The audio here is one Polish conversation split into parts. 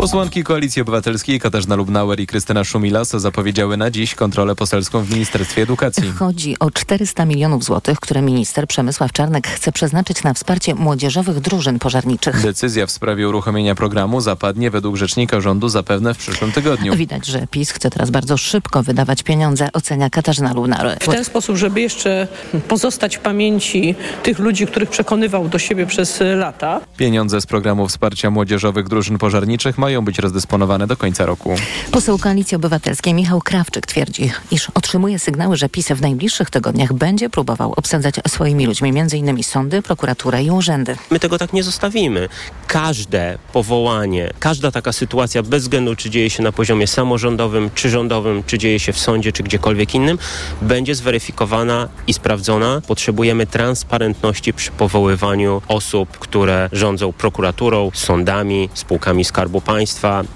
Posłanki Koalicji Obywatelskiej Katarzyna Lubnauer i Krystyna Szumilas zapowiedziały na dziś kontrolę poselską w Ministerstwie Edukacji. Chodzi o 400 milionów złotych, które minister Przemysław Czarnek chce przeznaczyć na wsparcie młodzieżowych drużyn pożarniczych. Decyzja w sprawie uruchomienia programu zapadnie według rzecznika rządu zapewne w przyszłym tygodniu. Widać, że PiS chce teraz bardzo szybko wydawać pieniądze, ocenia Katarzyna Lubnauer. W ten sposób, żeby jeszcze pozostać w pamięci tych ludzi, których przekonywał do siebie przez lata. Pieniądze z programu wsparcia młodzieżowych drużyn pożarniczych mają być rozdysponowane do końca roku. Poseł Koalicji Obywatelskiej Michał Krawczyk twierdzi, iż otrzymuje sygnały, że PiS w najbliższych tygodniach będzie próbował obsadzać swoimi ludźmi m.in. sądy, prokuraturę i urzędy. My tego tak nie zostawimy. Każde powołanie, każda taka sytuacja, bez względu czy dzieje się na poziomie samorządowym, czy rządowym, czy dzieje się w sądzie, czy gdziekolwiek innym, będzie zweryfikowana i sprawdzona. Potrzebujemy transparentności przy powoływaniu osób, które rządzą prokuraturą, sądami, spółkami Skarbu Państwa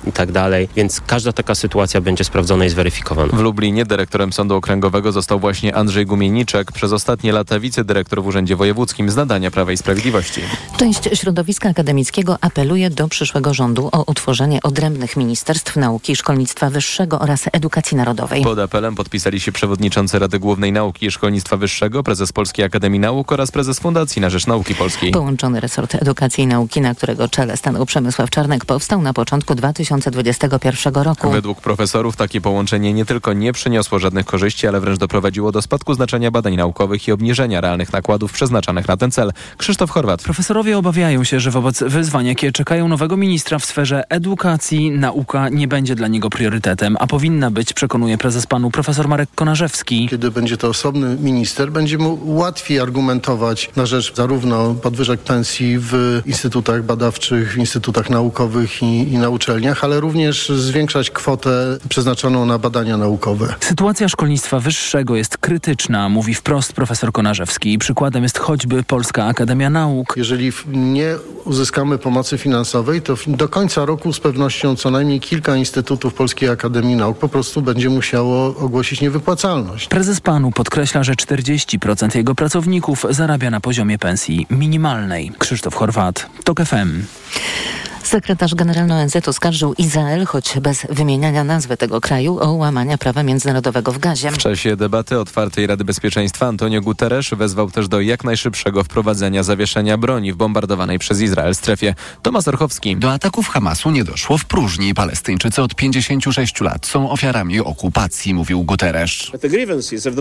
i tak dalej. Więc każda taka sytuacja będzie sprawdzona i zweryfikowana. W Lublinie dyrektorem Sądu Okręgowego został właśnie Andrzej Gumieniczek, przez ostatnie lata wicedyrektor w Urzędzie Wojewódzkim z nadania Prawa i Sprawiedliwości. Część środowiska akademickiego apeluje do przyszłego rządu o utworzenie odrębnych ministerstw nauki i szkolnictwa wyższego oraz edukacji narodowej. Pod apelem podpisali się przewodniczący Rady Głównej Nauki i Szkolnictwa Wyższego, prezes Polskiej Akademii Nauk oraz prezes Fundacji na Rzecz Nauki Polskiej. Połączony resort edukacji i nauki, na którego czele stanął Przemysław Czarnek, powstał na początku 2021 roku. Według profesorów takie połączenie nie tylko nie przyniosło żadnych korzyści, ale wręcz doprowadziło do spadku znaczenia badań naukowych i obniżenia realnych nakładów przeznaczanych na ten cel. Krzysztof Chorwat. Profesorowie obawiają się, że wobec wyzwań, jakie czekają nowego ministra w sferze edukacji, nauka nie będzie dla niego priorytetem, a powinna być, przekonuje prezes panu profesor Marek Konarzewski. Kiedy będzie to osobny minister, będzie mu łatwiej argumentować na rzecz zarówno podwyżek pensji w instytutach badawczych, w instytutach naukowych i, i na uczelniach, ale również zwiększać kwotę przeznaczoną na badania naukowe. Sytuacja szkolnictwa wyższego jest krytyczna, mówi wprost profesor Konarzewski. Przykładem jest choćby Polska Akademia Nauk. Jeżeli nie uzyskamy pomocy finansowej, to do końca roku z pewnością co najmniej kilka instytutów Polskiej Akademii Nauk po prostu będzie musiało ogłosić niewypłacalność. Prezes panu podkreśla, że 40% jego pracowników zarabia na poziomie pensji minimalnej. Krzysztof Chorwat, TOK FM. Sekretarz generalny ONZ oskarżył Izrael, choć bez wymieniania nazwy tego kraju, o łamania prawa międzynarodowego w gazie. W czasie debaty otwartej Rady Bezpieczeństwa Antonio Guterres wezwał też do jak najszybszego wprowadzenia zawieszenia broni w bombardowanej przez Izrael strefie. Tomasz Orchowski. Do ataków Hamasu nie doszło w próżni. Palestyńczycy od 56 lat są ofiarami okupacji, mówił Guterres.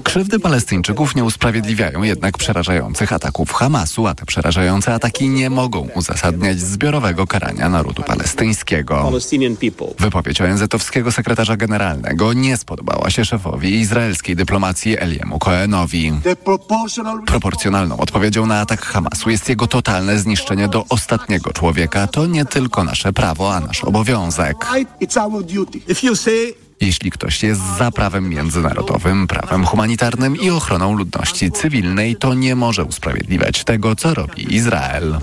Krzywdy Palestyńczyków nie usprawiedliwiają jednak przerażających ataków Hamasu, a te przerażające ataki nie mogą uzasadniać zbiorowego karania narodu palestyńskiego. Wypowiedź ONZ-owskiego sekretarza generalnego nie spodobała się szefowi izraelskiej dyplomacji Eliemu Cohenowi. Proporcjonalną odpowiedzią na atak Hamasu jest jego totalne zniszczenie do ostatniego człowieka. To nie tylko nasze prawo, a nasz obowiązek. Jeśli ktoś jest za prawem międzynarodowym, prawem humanitarnym i ochroną ludności cywilnej, to nie może usprawiedliwiać tego, co robi Izrael.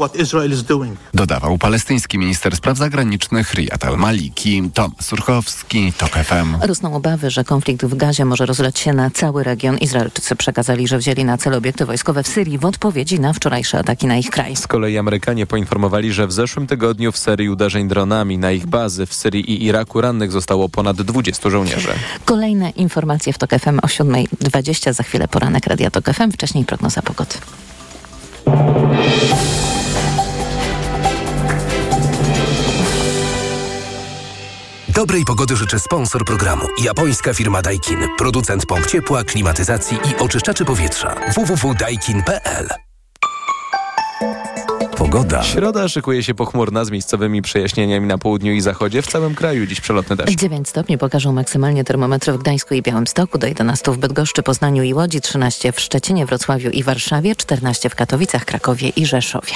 Dodawał palestyński minister spraw zagranicznych Riyad al-Maliki. Tom Surchowski, TOK FM. Rosną obawy, że konflikt w Gazie może rozlać się na cały region. Izraelczycy przekazali, że wzięli na cel obiekty wojskowe w Syrii w odpowiedzi na wczorajsze ataki na ich kraj. Z kolei Amerykanie poinformowali, że w zeszłym tygodniu w serii uderzeń dronami na ich bazy w Syrii i Iraku rannych zostało ponad 20 żołnierzy. Kolejne informacje w TOK FM o 7.20. Za chwilę poranek Radia TOK FM, wcześniej prognoza pogody. Dobrej pogody życzę sponsor programu. Japońska firma Daikin. Producent pomp ciepła, klimatyzacji i oczyszczaczy powietrza. www.daikin.pl Pogoda. Środa szykuje się pochmurna z miejscowymi przejaśnieniami na południu i zachodzie. W całym kraju dziś przelotny deszcz. 9 stopni pokażą maksymalnie termometry w Gdańsku i Białymstoku, do 11 w Bydgoszczy, Poznaniu i Łodzi, 13 w Szczecinie, Wrocławiu i Warszawie, 14 w Katowicach, Krakowie i Rzeszowie.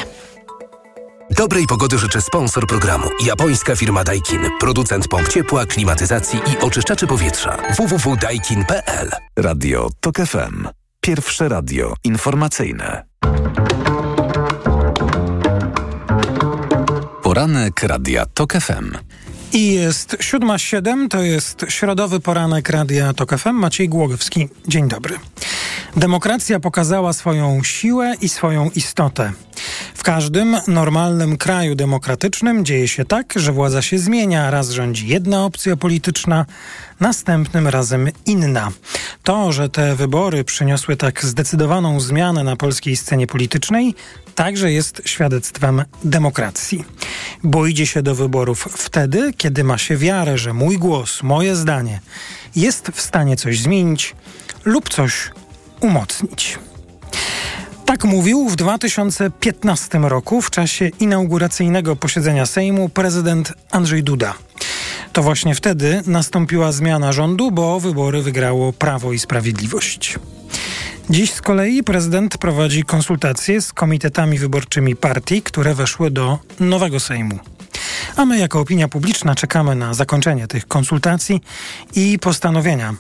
Dobrej pogody życzę sponsor programu. Japońska firma Daikin. Producent pomp ciepła, klimatyzacji i oczyszczaczy powietrza. www.daikin.pl Radio TOK FM. Pierwsze radio informacyjne. Poranek Radia TOK FM. I jest siódma siedem, to jest środowy poranek Radia TOK FM. Maciej Głogowski, dzień dobry. Demokracja pokazała swoją siłę i swoją istotę. W każdym normalnym kraju demokratycznym dzieje się tak, że władza się zmienia. Raz rządzi jedna opcja polityczna, następnym razem inna. To, że te wybory przyniosły tak zdecydowaną zmianę na polskiej scenie politycznej, także jest świadectwem demokracji. Bo idzie się do wyborów wtedy, kiedy ma się wiarę, że mój głos, moje zdanie jest w stanie coś zmienić lub coś umocnić. Tak mówił w 2015 roku w czasie inauguracyjnego posiedzenia Sejmu prezydent Andrzej Duda. To właśnie wtedy nastąpiła zmiana rządu, bo wybory wygrało Prawo i Sprawiedliwość. Dziś z kolei prezydent prowadzi konsultacje z komitetami wyborczymi partii, które weszły do nowego Sejmu. A my, jako opinia publiczna, czekamy na zakończenie tych konsultacji i postanowienia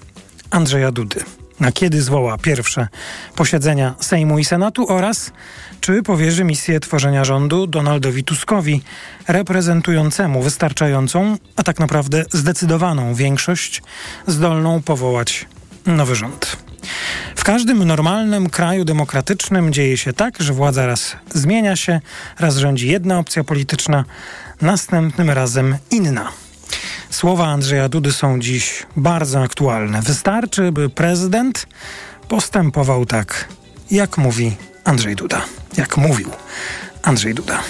Andrzeja Dudy na kiedy zwoła pierwsze posiedzenia Sejmu i Senatu oraz czy powierzy misję tworzenia rządu Donaldowi Tuskowi, reprezentującemu wystarczającą, a tak naprawdę zdecydowaną większość, zdolną powołać nowy rząd. W każdym normalnym kraju demokratycznym dzieje się tak, że władza raz zmienia się, raz rządzi jedna opcja polityczna, następnym razem inna. Słowa Andrzeja Dudy są dziś bardzo aktualne. Wystarczy, by prezydent postępował tak, jak mówi Andrzej Duda. Jak mówił Andrzej Duda.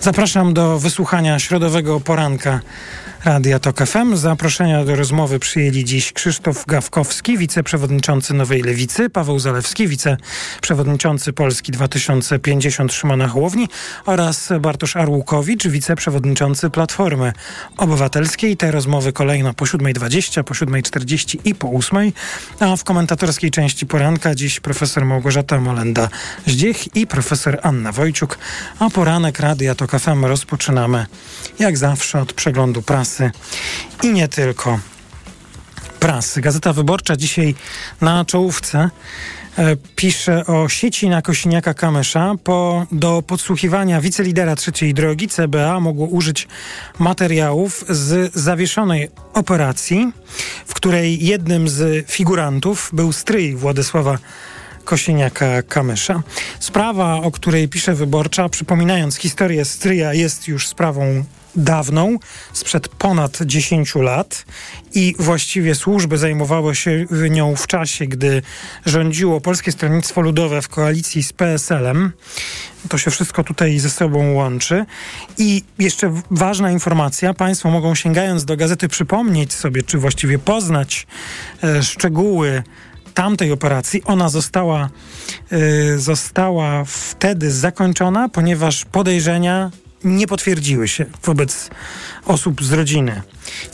Zapraszam do wysłuchania środowego poranka Radia TOK FM. Zaproszenia do rozmowy przyjęli dziś Krzysztof Gawkowski, wiceprzewodniczący Nowej Lewicy, Paweł Zalewski, wiceprzewodniczący Polski 2050 Szymona Hołowni oraz Bartosz Arłukowicz, wiceprzewodniczący Platformy Obywatelskiej. Te rozmowy kolejno po 7.20, po 7.40 i po 8.00. A w komentatorskiej części poranka dziś profesor Małgorzata Molenda-Zdziech i profesor Anna Wojciuk. A poranek Radia TOK FM rozpoczynamy jak zawsze od przeglądu prasy prasy i nie tylko prasy. Gazeta Wyborcza dzisiaj na czołówce e, pisze o sieci na Kosiniaka-Kamysza. Po, do podsłuchiwania wicelidera trzeciej drogi CBA mogło użyć materiałów z zawieszonej operacji, w której jednym z figurantów był stryj Władysława Kosiniaka-Kamysza. Sprawa, o której pisze Wyborcza, przypominając historię stryja, jest już sprawą dawną, sprzed ponad 10 lat i właściwie służby zajmowały się nią w czasie, gdy rządziło Polskie Stronnictwo Ludowe w koalicji z PSL-em. To się wszystko tutaj ze sobą łączy. I jeszcze ważna informacja, Państwo mogą sięgając do gazety przypomnieć sobie, czy właściwie poznać e, szczegóły tamtej operacji. Ona została, y, została wtedy zakończona, ponieważ podejrzenia nie potwierdziły się wobec osób z rodziny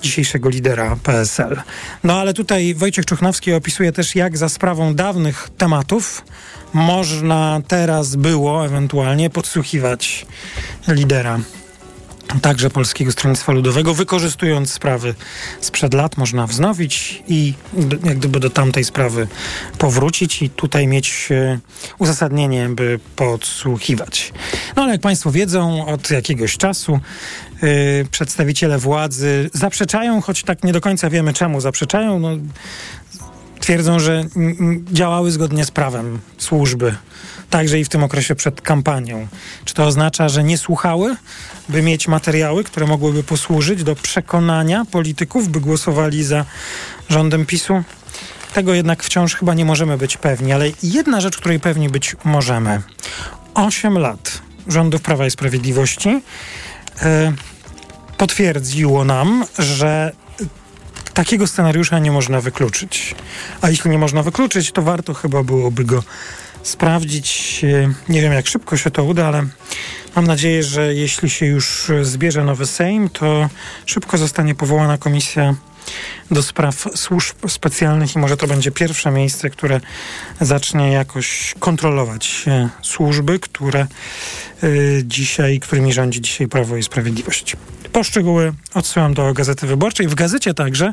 dzisiejszego lidera PSL. No ale tutaj Wojciech Czuchnowski opisuje też, jak za sprawą dawnych tematów można teraz było ewentualnie podsłuchiwać lidera także Polskiego Stronnictwa Ludowego, wykorzystując sprawy sprzed lat, można wznowić i jak gdyby do tamtej sprawy powrócić i tutaj mieć e, uzasadnienie, by podsłuchiwać. No ale jak Państwo wiedzą, od jakiegoś czasu yy, przedstawiciele władzy zaprzeczają, choć tak nie do końca wiemy czemu zaprzeczają. No, twierdzą, że działały zgodnie z prawem służby także i w tym okresie przed kampanią. Czy to oznacza, że nie słuchały, by mieć materiały, które mogłyby posłużyć do przekonania polityków, by głosowali za rządem PiSu? Tego jednak wciąż chyba nie możemy być pewni, ale jedna rzecz, której pewni być możemy. Osiem lat rządów Prawa i Sprawiedliwości e, potwierdziło nam, że takiego scenariusza nie można wykluczyć. A jeśli nie można wykluczyć, to warto chyba byłoby go sprawdzić. E, nie wiem, jak szybko się to uda, ale mam nadzieję, że jeśli się już zbierze nowy Sejm, to szybko zostanie powołana komisja do spraw służb specjalnych i może to będzie pierwsze miejsce, które zacznie jakoś kontrolować e, służby, które e, dzisiaj, którymi rządzi dzisiaj Prawo i Sprawiedliwość. Poszczegóły odsyłam do Gazety Wyborczej. W gazecie także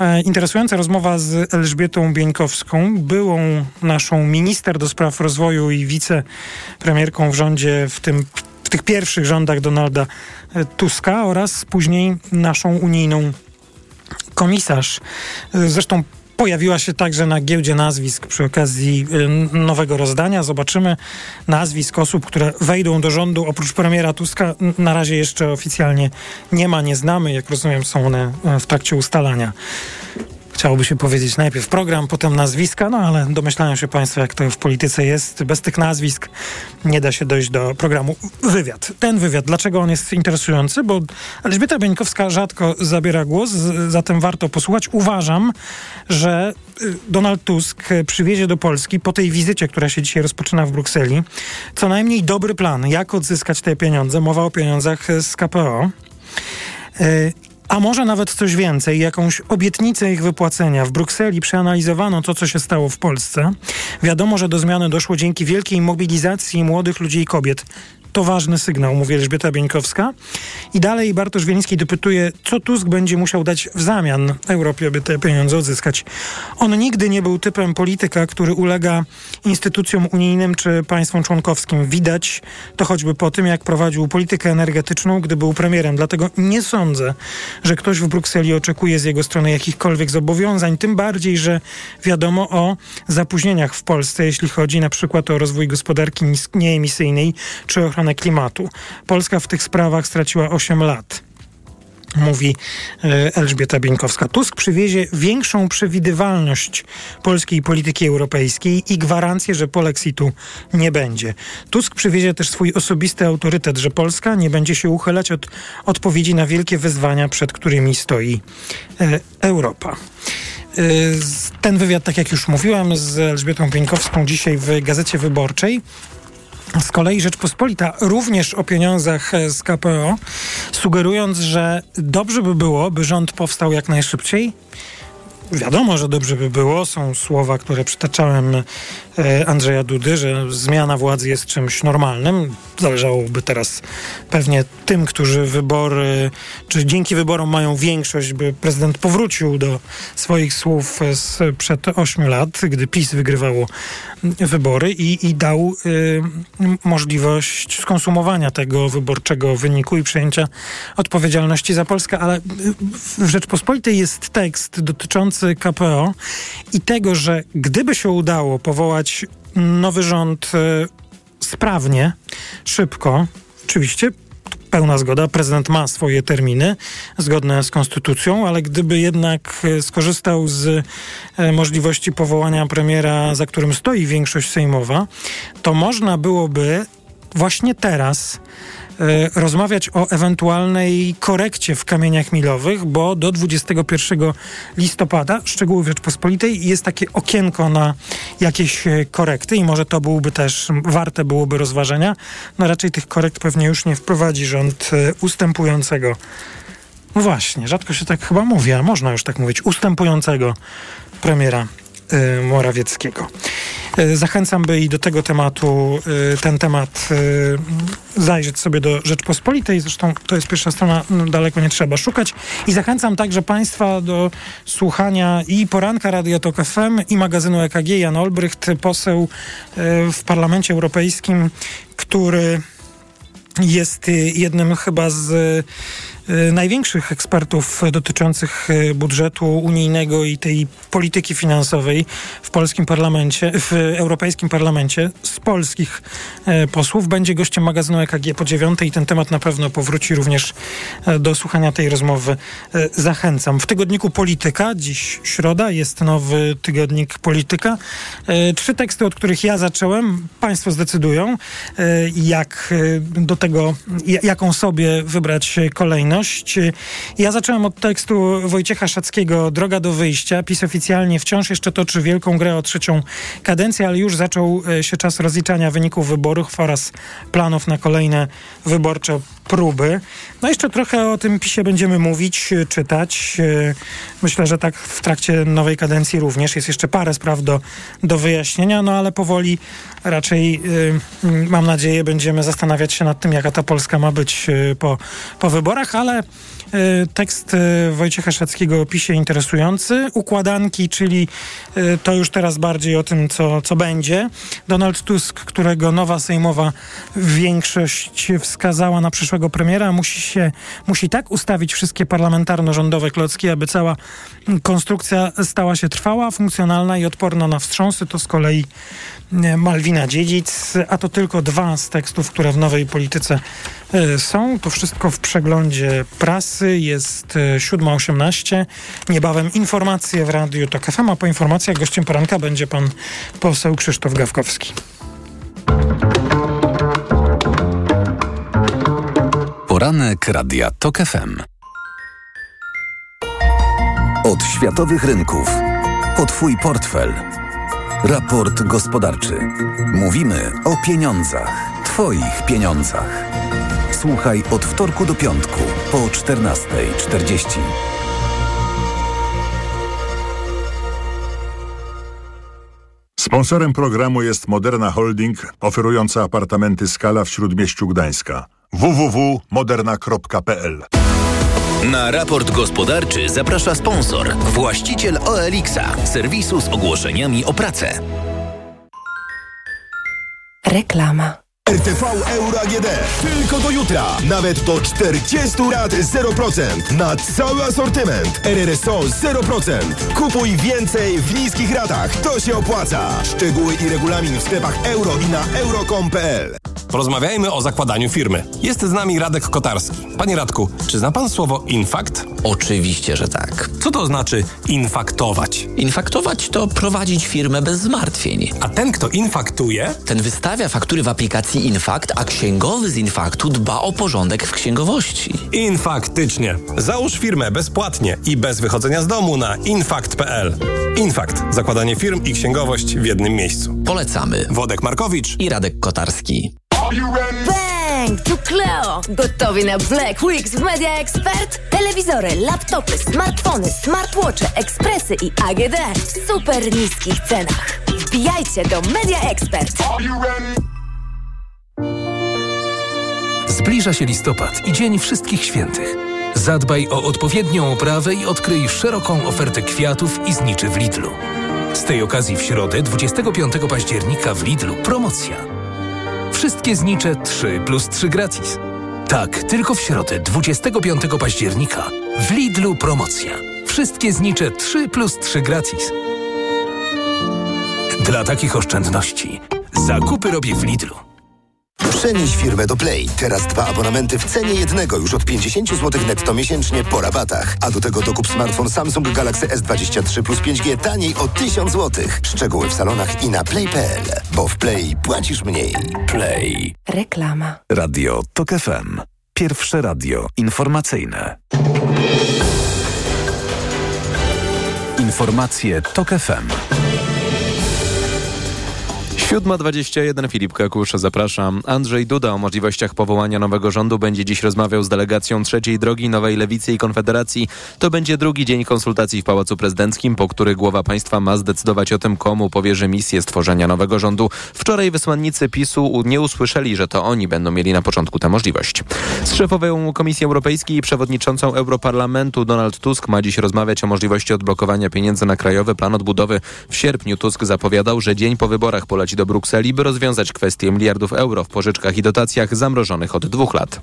e, interesująca rozmowa z Elżbietą Bieńkowską, byłą naszą minister do spraw rozwoju i wicepremierką w rządzie w tym w tych pierwszych rządach Donalda Tuska oraz później naszą unijną komisarz. Zresztą pojawiła się także na giełdzie nazwisk przy okazji y, nowego rozdania. Zobaczymy nazwisk osób, które wejdą do rządu. Oprócz premiera Tuska na razie jeszcze oficjalnie nie ma, nie znamy. Jak rozumiem, są one y, w trakcie ustalania. Chciałoby się powiedzieć najpierw program, potem nazwiska, no ale domyślają się Państwo, jak to w polityce jest. Bez tych nazwisk nie da się dojść do programu. Wywiad. Ten wywiad, dlaczego on jest interesujący? Bo Elżbieta Bieńkowska rzadko zabiera głos, zatem warto posłuchać. Uważam, że y, Donald Tusk przywiezie do Polski po tej wizycie, która się dzisiaj rozpoczyna w Brukseli, co najmniej dobry plan, jak odzyskać te pieniądze. Mowa o pieniądzach z KPO. A może nawet coś więcej, jakąś obietnicę ich wypłacenia. W Brukseli przeanalizowano to, co się stało w Polsce. Wiadomo, że do zmiany doszło dzięki wielkiej mobilizacji młodych ludzi i kobiet. To ważny sygnał, mówi Elżbieta Bieńkowska. I dalej Bartosz Wieliński dopytuje, co Tusk będzie musiał dać w zamian Europie, by te pieniądze odzyskać. On nigdy nie był typem polityka, który ulega instytucjom unijnym czy państwom członkowskim. Widać to choćby po tym, jak prowadził politykę energetyczną, gdy był premierem. Dlatego nie sądzę, że ktoś w Brukseli oczekuje z jego strony jakichkolwiek zobowiązań, tym bardziej, że wiadomo o zapóźnieniach w Polsce, jeśli chodzi na przykład o rozwój gospodarki nieemisyjnej czy ochronę klimatu. Polska w tych sprawach straciła 8 lat mówi e, Elżbieta Bieńkowska. Tusk przywiezie większą przewidywalność polskiej polityki europejskiej i gwarancję, że polexitu nie będzie. Tusk przywiezie też swój osobisty autorytet, że Polska nie będzie się uchylać od odpowiedzi na wielkie wyzwania, przed którymi stoi e, Europa. E, ten wywiad, tak jak już mówiłem, z Elżbietą Bieńkowską dzisiaj w Gazecie Wyborczej. Z kolei Rzeczpospolita również o pieniądzach e, z KPO, sugerując, że dobrze by było, by rząd powstał jak najszybciej. Wiadomo, że dobrze by było. Są słowa, które przytaczałem Andrzeja Dudy, że zmiana władzy jest czymś normalnym. Zależałoby teraz pewnie tym, którzy wybory, czy dzięki wyborom mają większość, by prezydent powrócił do swoich słów sprzed ośmiu lat, gdy PiS wygrywało wybory i, i dał y, możliwość skonsumowania tego wyborczego wyniku i przejęcia odpowiedzialności za Polskę, ale w Rzeczpospolitej jest tekst dotyczący KPO i tego, że gdyby się udało powołać nowy rząd y, sprawnie, szybko, oczywiście pełna zgoda. Prezydent ma swoje terminy zgodne z konstytucją, ale gdyby jednak e, skorzystał z e, możliwości powołania premiera, za którym stoi większość sejmowa, to można byłoby właśnie teraz E, rozmawiać o ewentualnej korekcie w kamieniach milowych, bo do 21 listopada, szczegóły Rzeczpospolitej, jest takie okienko na jakieś e, korekty i może to byłoby też warte byłoby rozważenia. No raczej tych korekt pewnie już nie wprowadzi rząd e, ustępującego. No właśnie, rzadko się tak chyba mówi, a można już tak mówić, ustępującego premiera Morawieckiego. E, zachęcam, by i do tego tematu, e, ten temat zajrzeć sobie do Rzeczpospolitej. Zresztą to jest pierwsza strona, no, daleko nie trzeba szukać. I zachęcam także Państwa do słuchania i poranka Radio Tok FM i magazynu EKG. Jan Olbrycht, poseł w Parlamencie Europejskim, który jest jednym chyba z Y, największych ekspertów dotyczących y, budżetu unijnego i tej polityki finansowej w polskim parlamencie, w Europejskim Parlamencie z polskich y, posłów. Będzie gościem magazynu EKG po dziewiątej i ten temat na pewno powróci również do słuchania tej rozmowy. Zachęcam. W tygodniku Polityka, dziś środa, jest nowy tygodnik Polityka. Trzy teksty, od których ja zacząłem. Państwo zdecydują, jak do tego, jaką sobie wybrać Ja zacząłem od tekstu Wojciecha Szackiego Droga do wyjścia. PiS oficjalnie wciąż jeszcze toczy wielką grę o trzecią kadencję, ale już zaczął e, się czas rozliczania wyników wyborów oraz planów na kolejne wyborcze próby. No jeszcze trochę o tym PiSie będziemy mówić, e, czytać. E, myślę, że tak w trakcie nowej kadencji również. Jest jeszcze parę spraw do, do wyjaśnienia, no ale powoli raczej mam nadzieję będziemy zastanawiać się nad tym, jaka ta Polska ma być po, po wyborach, ale tekst Wojciecha Szackiego o PiSie interesujący. Układanki, czyli to już teraz bardziej o tym, co, co będzie. Donald Tusk, którego nowa sejmowa większość wskazała na przyszłego premiera, musi się, musi tak ustawić wszystkie parlamentarno-rządowe klocki, aby cała konstrukcja stała się trwała, funkcjonalna i odporna na wstrząsy. To z kolei e, Malwina Dziedzic, a to tylko dwa z tekstów, które w nowej polityce e, są. To wszystko w przeglądzie prasy. Jest 7.18. E, Niebawem informacje w Radiu TOK FM, a po informacjach gościem poranka będzie pan poseł Krzysztof Gawkowski. Poranek Radia TOK FM. Od światowych rynków po Twój portfel. Raport gospodarczy. Mówimy o pieniądzach. Twoich pieniądzach. Słuchaj od wtorku do piątku po 14.40. Sponsorem programu jest Moderna Holding, oferująca apartamenty Skala w Śródmieściu Gdańska. www.moderna.pl Na raport gospodarczy zaprasza sponsor, właściciel OLX-a, serwisu z ogłoszeniami o pracę. Reklama. RTV Euro AGD. Tylko do jutra. Nawet do 40 lat 0%. Na cały asortyment. RRSO 0%. Kupuj więcej w niskich ratach. To się opłaca. Szczegóły i regulamin w sklepach euro i na euro.com.pl Porozmawiajmy o zakładaniu firmy. Jest z nami Radek Kotarski. Panie Radku, czy zna pan słowo infakt? Oczywiście, że tak. Co to znaczy infaktować? Infaktować to prowadzić firmę bez zmartwień. A ten, kto infaktuje? Ten wystawia faktury w aplikacji Infakt, a księgowy z Infaktu dba o porządek w księgowości. Infaktycznie. Załóż firmę bezpłatnie i bez wychodzenia z domu na infakt.pl. Infakt. Zakładanie firm i księgowość w jednym miejscu. Polecamy. Wodek Markowicz i Radek Kotarski. Bang! Tu Cleo! Gotowi na Black Weeks w Media Expert? Telewizory, laptopy, smartfony, smartwatche, ekspresy i AGD w super niskich cenach. Wbijajcie do Media Expert! Zbliża się listopad i Dzień Wszystkich Świętych. Zadbaj o odpowiednią oprawę i odkryj szeroką ofertę kwiatów i zniczy w Lidlu. Z tej okazji w środę 25 października w Lidlu promocja. Wszystkie znicze 3 plus 3 gratis. Tak, tylko w środę 25 października w Lidlu promocja. Wszystkie znicze 3 plus 3 gratis. Dla takich oszczędności zakupy robię w Lidlu. Przenieś firmę do Play. Teraz dwa abonamenty w cenie jednego już od 50 zł netto miesięcznie po rabatach. A do tego dokup smartfon Samsung Galaxy S23 plus 5G taniej o 1000 zł. Szczegóły w salonach i na play.pl. Bo w Play płacisz mniej. Play. Reklama. Radio TOK FM. Pierwsze radio informacyjne. Informacje TOK FM. 7.21 Filip Kakusz, zapraszam. Andrzej Duda o możliwościach powołania nowego rządu będzie dziś rozmawiał z delegacją trzeciej drogi Nowej Lewicy i Konfederacji. To będzie drugi dzień konsultacji w Pałacu Prezydenckim, po których głowa państwa ma zdecydować o tym, komu powierzy misję stworzenia nowego rządu. Wczoraj wysłannicy PiSu nie usłyszeli, że to oni będą mieli na początku tę możliwość. Z szefową Komisji Europejskiej i przewodniczącą Europarlamentu Donald Tusk ma dziś rozmawiać o możliwości odblokowania pieniędzy na Krajowy Plan Odbudowy. W sierpniu Tusk zapowiadał, że dzień po wyborach poleci do Brukseli, by rozwiązać kwestię miliardów euro w pożyczkach i dotacjach zamrożonych od dwóch lat.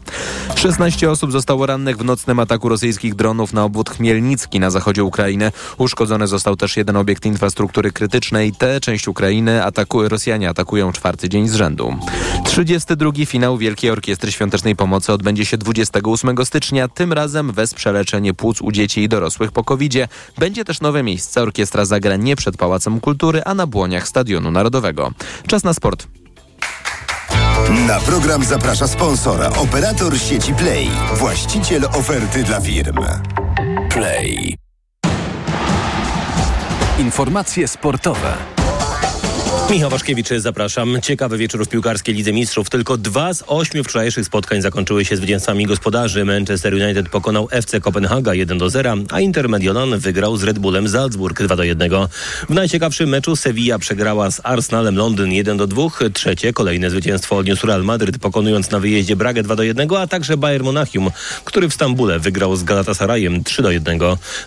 16 osób zostało rannych w nocnym ataku rosyjskich dronów na obwód Chmielnicki na zachodzie Ukrainy. Uszkodzony został też jeden obiekt infrastruktury krytycznej. Tę część Ukrainy ataku Rosjanie atakują czwarty dzień z rzędu. 32. finał Wielkiej Orkiestry Świątecznej Pomocy odbędzie się 28 stycznia. Tym razem wesprze leczenie płuc u dzieci i dorosłych po covid -zie. Będzie też nowe miejsce. Orkiestra zagra nie przed Pałacem Kultury, a na błoniach Stadionu Narodowego. Czas na sport. Na program zaprasza sponsora, operator sieci Play, właściciel oferty dla firm. Play. Informacje sportowe. Michał Waszkiewicz, zapraszam. Ciekawy wieczór w piłkarskiej Lidze Mistrzów. Tylko dwa z ośmiu wczorajszych spotkań zakończyły się zwycięstwami gospodarzy. Manchester United pokonał FC Kopenhaga 1 do 0, a Inter Mediolan wygrał z Red Bullem Salzburg 2 do 1. W najciekawszym meczu Sevilla przegrała z Arsenalem Londyn 1 do 2. Trzecie kolejne zwycięstwo odniósł Real Madryt pokonując na wyjeździe Bragę 2 do 1, a także Bayern Monachium, który w Stambule wygrał z Galatasarayem 3 do 1.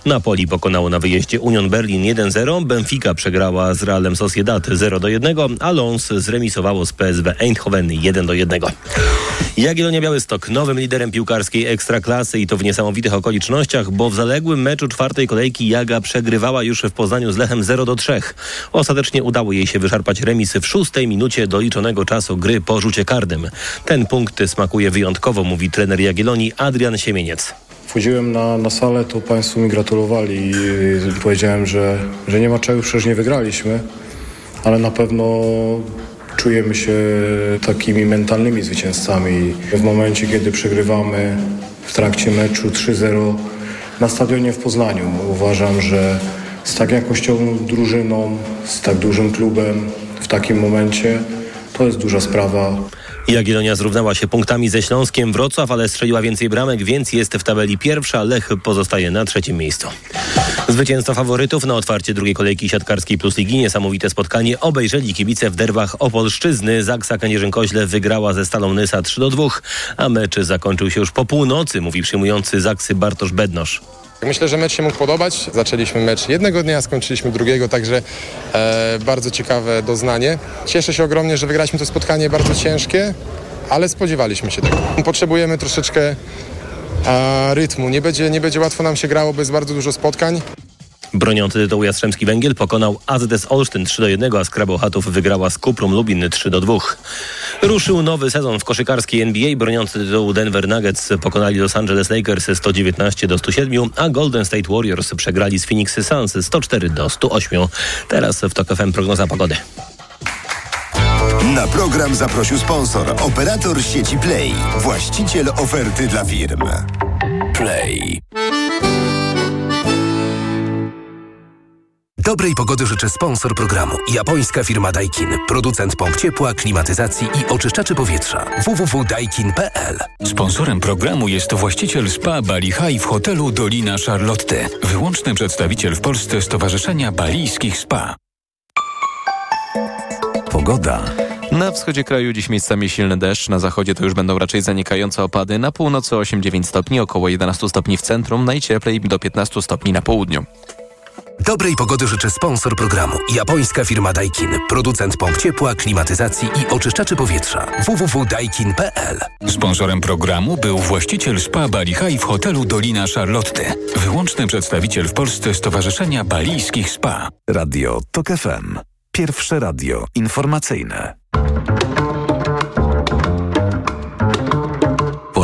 Napoli pokonało na wyjeździe Union Berlin 1-0. Benfica przegrała z Realem Sociedad 0 do 1, a Lons zremisowało z PSW Eindhoven 1 do 1. Jagiellonia Białystok nowym liderem piłkarskiej Ekstraklasy i to w niesamowitych okolicznościach, bo w zaległym meczu czwartej kolejki Jaga przegrywała już w Poznaniu z Lechem 0 do 3. Ostatecznie udało jej się wyszarpać remisy w szóstej minucie doliczonego czasu gry po rzucie karnym. Ten punkt smakuje wyjątkowo, mówi trener Jagiellonii Adrian Siemieniec. Wchodziłem na, na salę, to Państwo mi gratulowali i powiedziałem, że, że nie ma czego, przecież nie wygraliśmy, ale na pewno czujemy się takimi mentalnymi zwycięzcami. W momencie, kiedy przegrywamy w trakcie meczu 3-0 na stadionie w Poznaniu, uważam, że z tak jakościową drużyną, z tak dużym klubem w takim momencie to jest duża sprawa. Jagiellonia zrównała się punktami ze Śląskiem Wrocław, ale strzeliła więcej bramek, więc jest w tabeli pierwsza. Lech pozostaje na trzecim miejscu. Zwycięstwo faworytów na otwarcie drugiej kolejki siatkarskiej plus ligi. Niesamowite spotkanie obejrzeli kibice w derbach Opolszczyzny. Zaksa Kędzierzyn-Koźle wygrała ze Stalą Nysa 3 do 2, a mecz zakończył się już po północy, mówi przyjmujący Zaksy Bartosz Bednosz. Myślę, że mecz się mógł podobać. Zaczęliśmy mecz jednego dnia, skończyliśmy drugiego, także e, bardzo ciekawe doznanie. Cieszę się ogromnie, że wygraliśmy to spotkanie bardzo ciężkie, ale spodziewaliśmy się tego. Potrzebujemy troszeczkę e, rytmu. Nie będzie, nie będzie łatwo nam się grało bez bardzo dużo spotkań. Broniący tytułu Jastrzębski Węgiel pokonał AZS Olsztyn 3 do 1, a Skrabo Chatów wygrała z Kuprum Lubin 3 do 2. Ruszył nowy sezon w koszykarskiej NBA. Broniący tytułu Denver Nuggets pokonali Los Angeles Lakers 119 do 107, a Golden State Warriors przegrali z Phoenix Suns 104 do 108. Teraz w TOK FM prognoza pogody. Na program zaprosił sponsor, operator sieci Play, właściciel oferty dla firm. Play. Dobrej pogody życzę sponsor programu. Japońska firma Daikin. Producent pomp ciepła, klimatyzacji i oczyszczaczy powietrza. www.daikin.pl Sponsorem programu jest właściciel spa Bali High w hotelu Dolina Charlotte. Wyłączny przedstawiciel w Polsce Stowarzyszenia Balijskich Spa. Pogoda. Na wschodzie kraju dziś miejscami silny deszcz, na zachodzie to już będą raczej zanikające opady, na północy 8-9 stopni, około 11 stopni w centrum, najcieplej do 15 stopni na południu. Dobrej pogody życzę sponsor programu. Japońska firma Daikin. Producent pomp ciepła, klimatyzacji i oczyszczaczy powietrza. www.daikin.pl Sponsorem programu był właściciel spa Bali High w hotelu Dolina Charlotte. Wyłączny przedstawiciel w Polsce Stowarzyszenia Balijskich Spa. Radio TOK FM. Pierwsze radio informacyjne.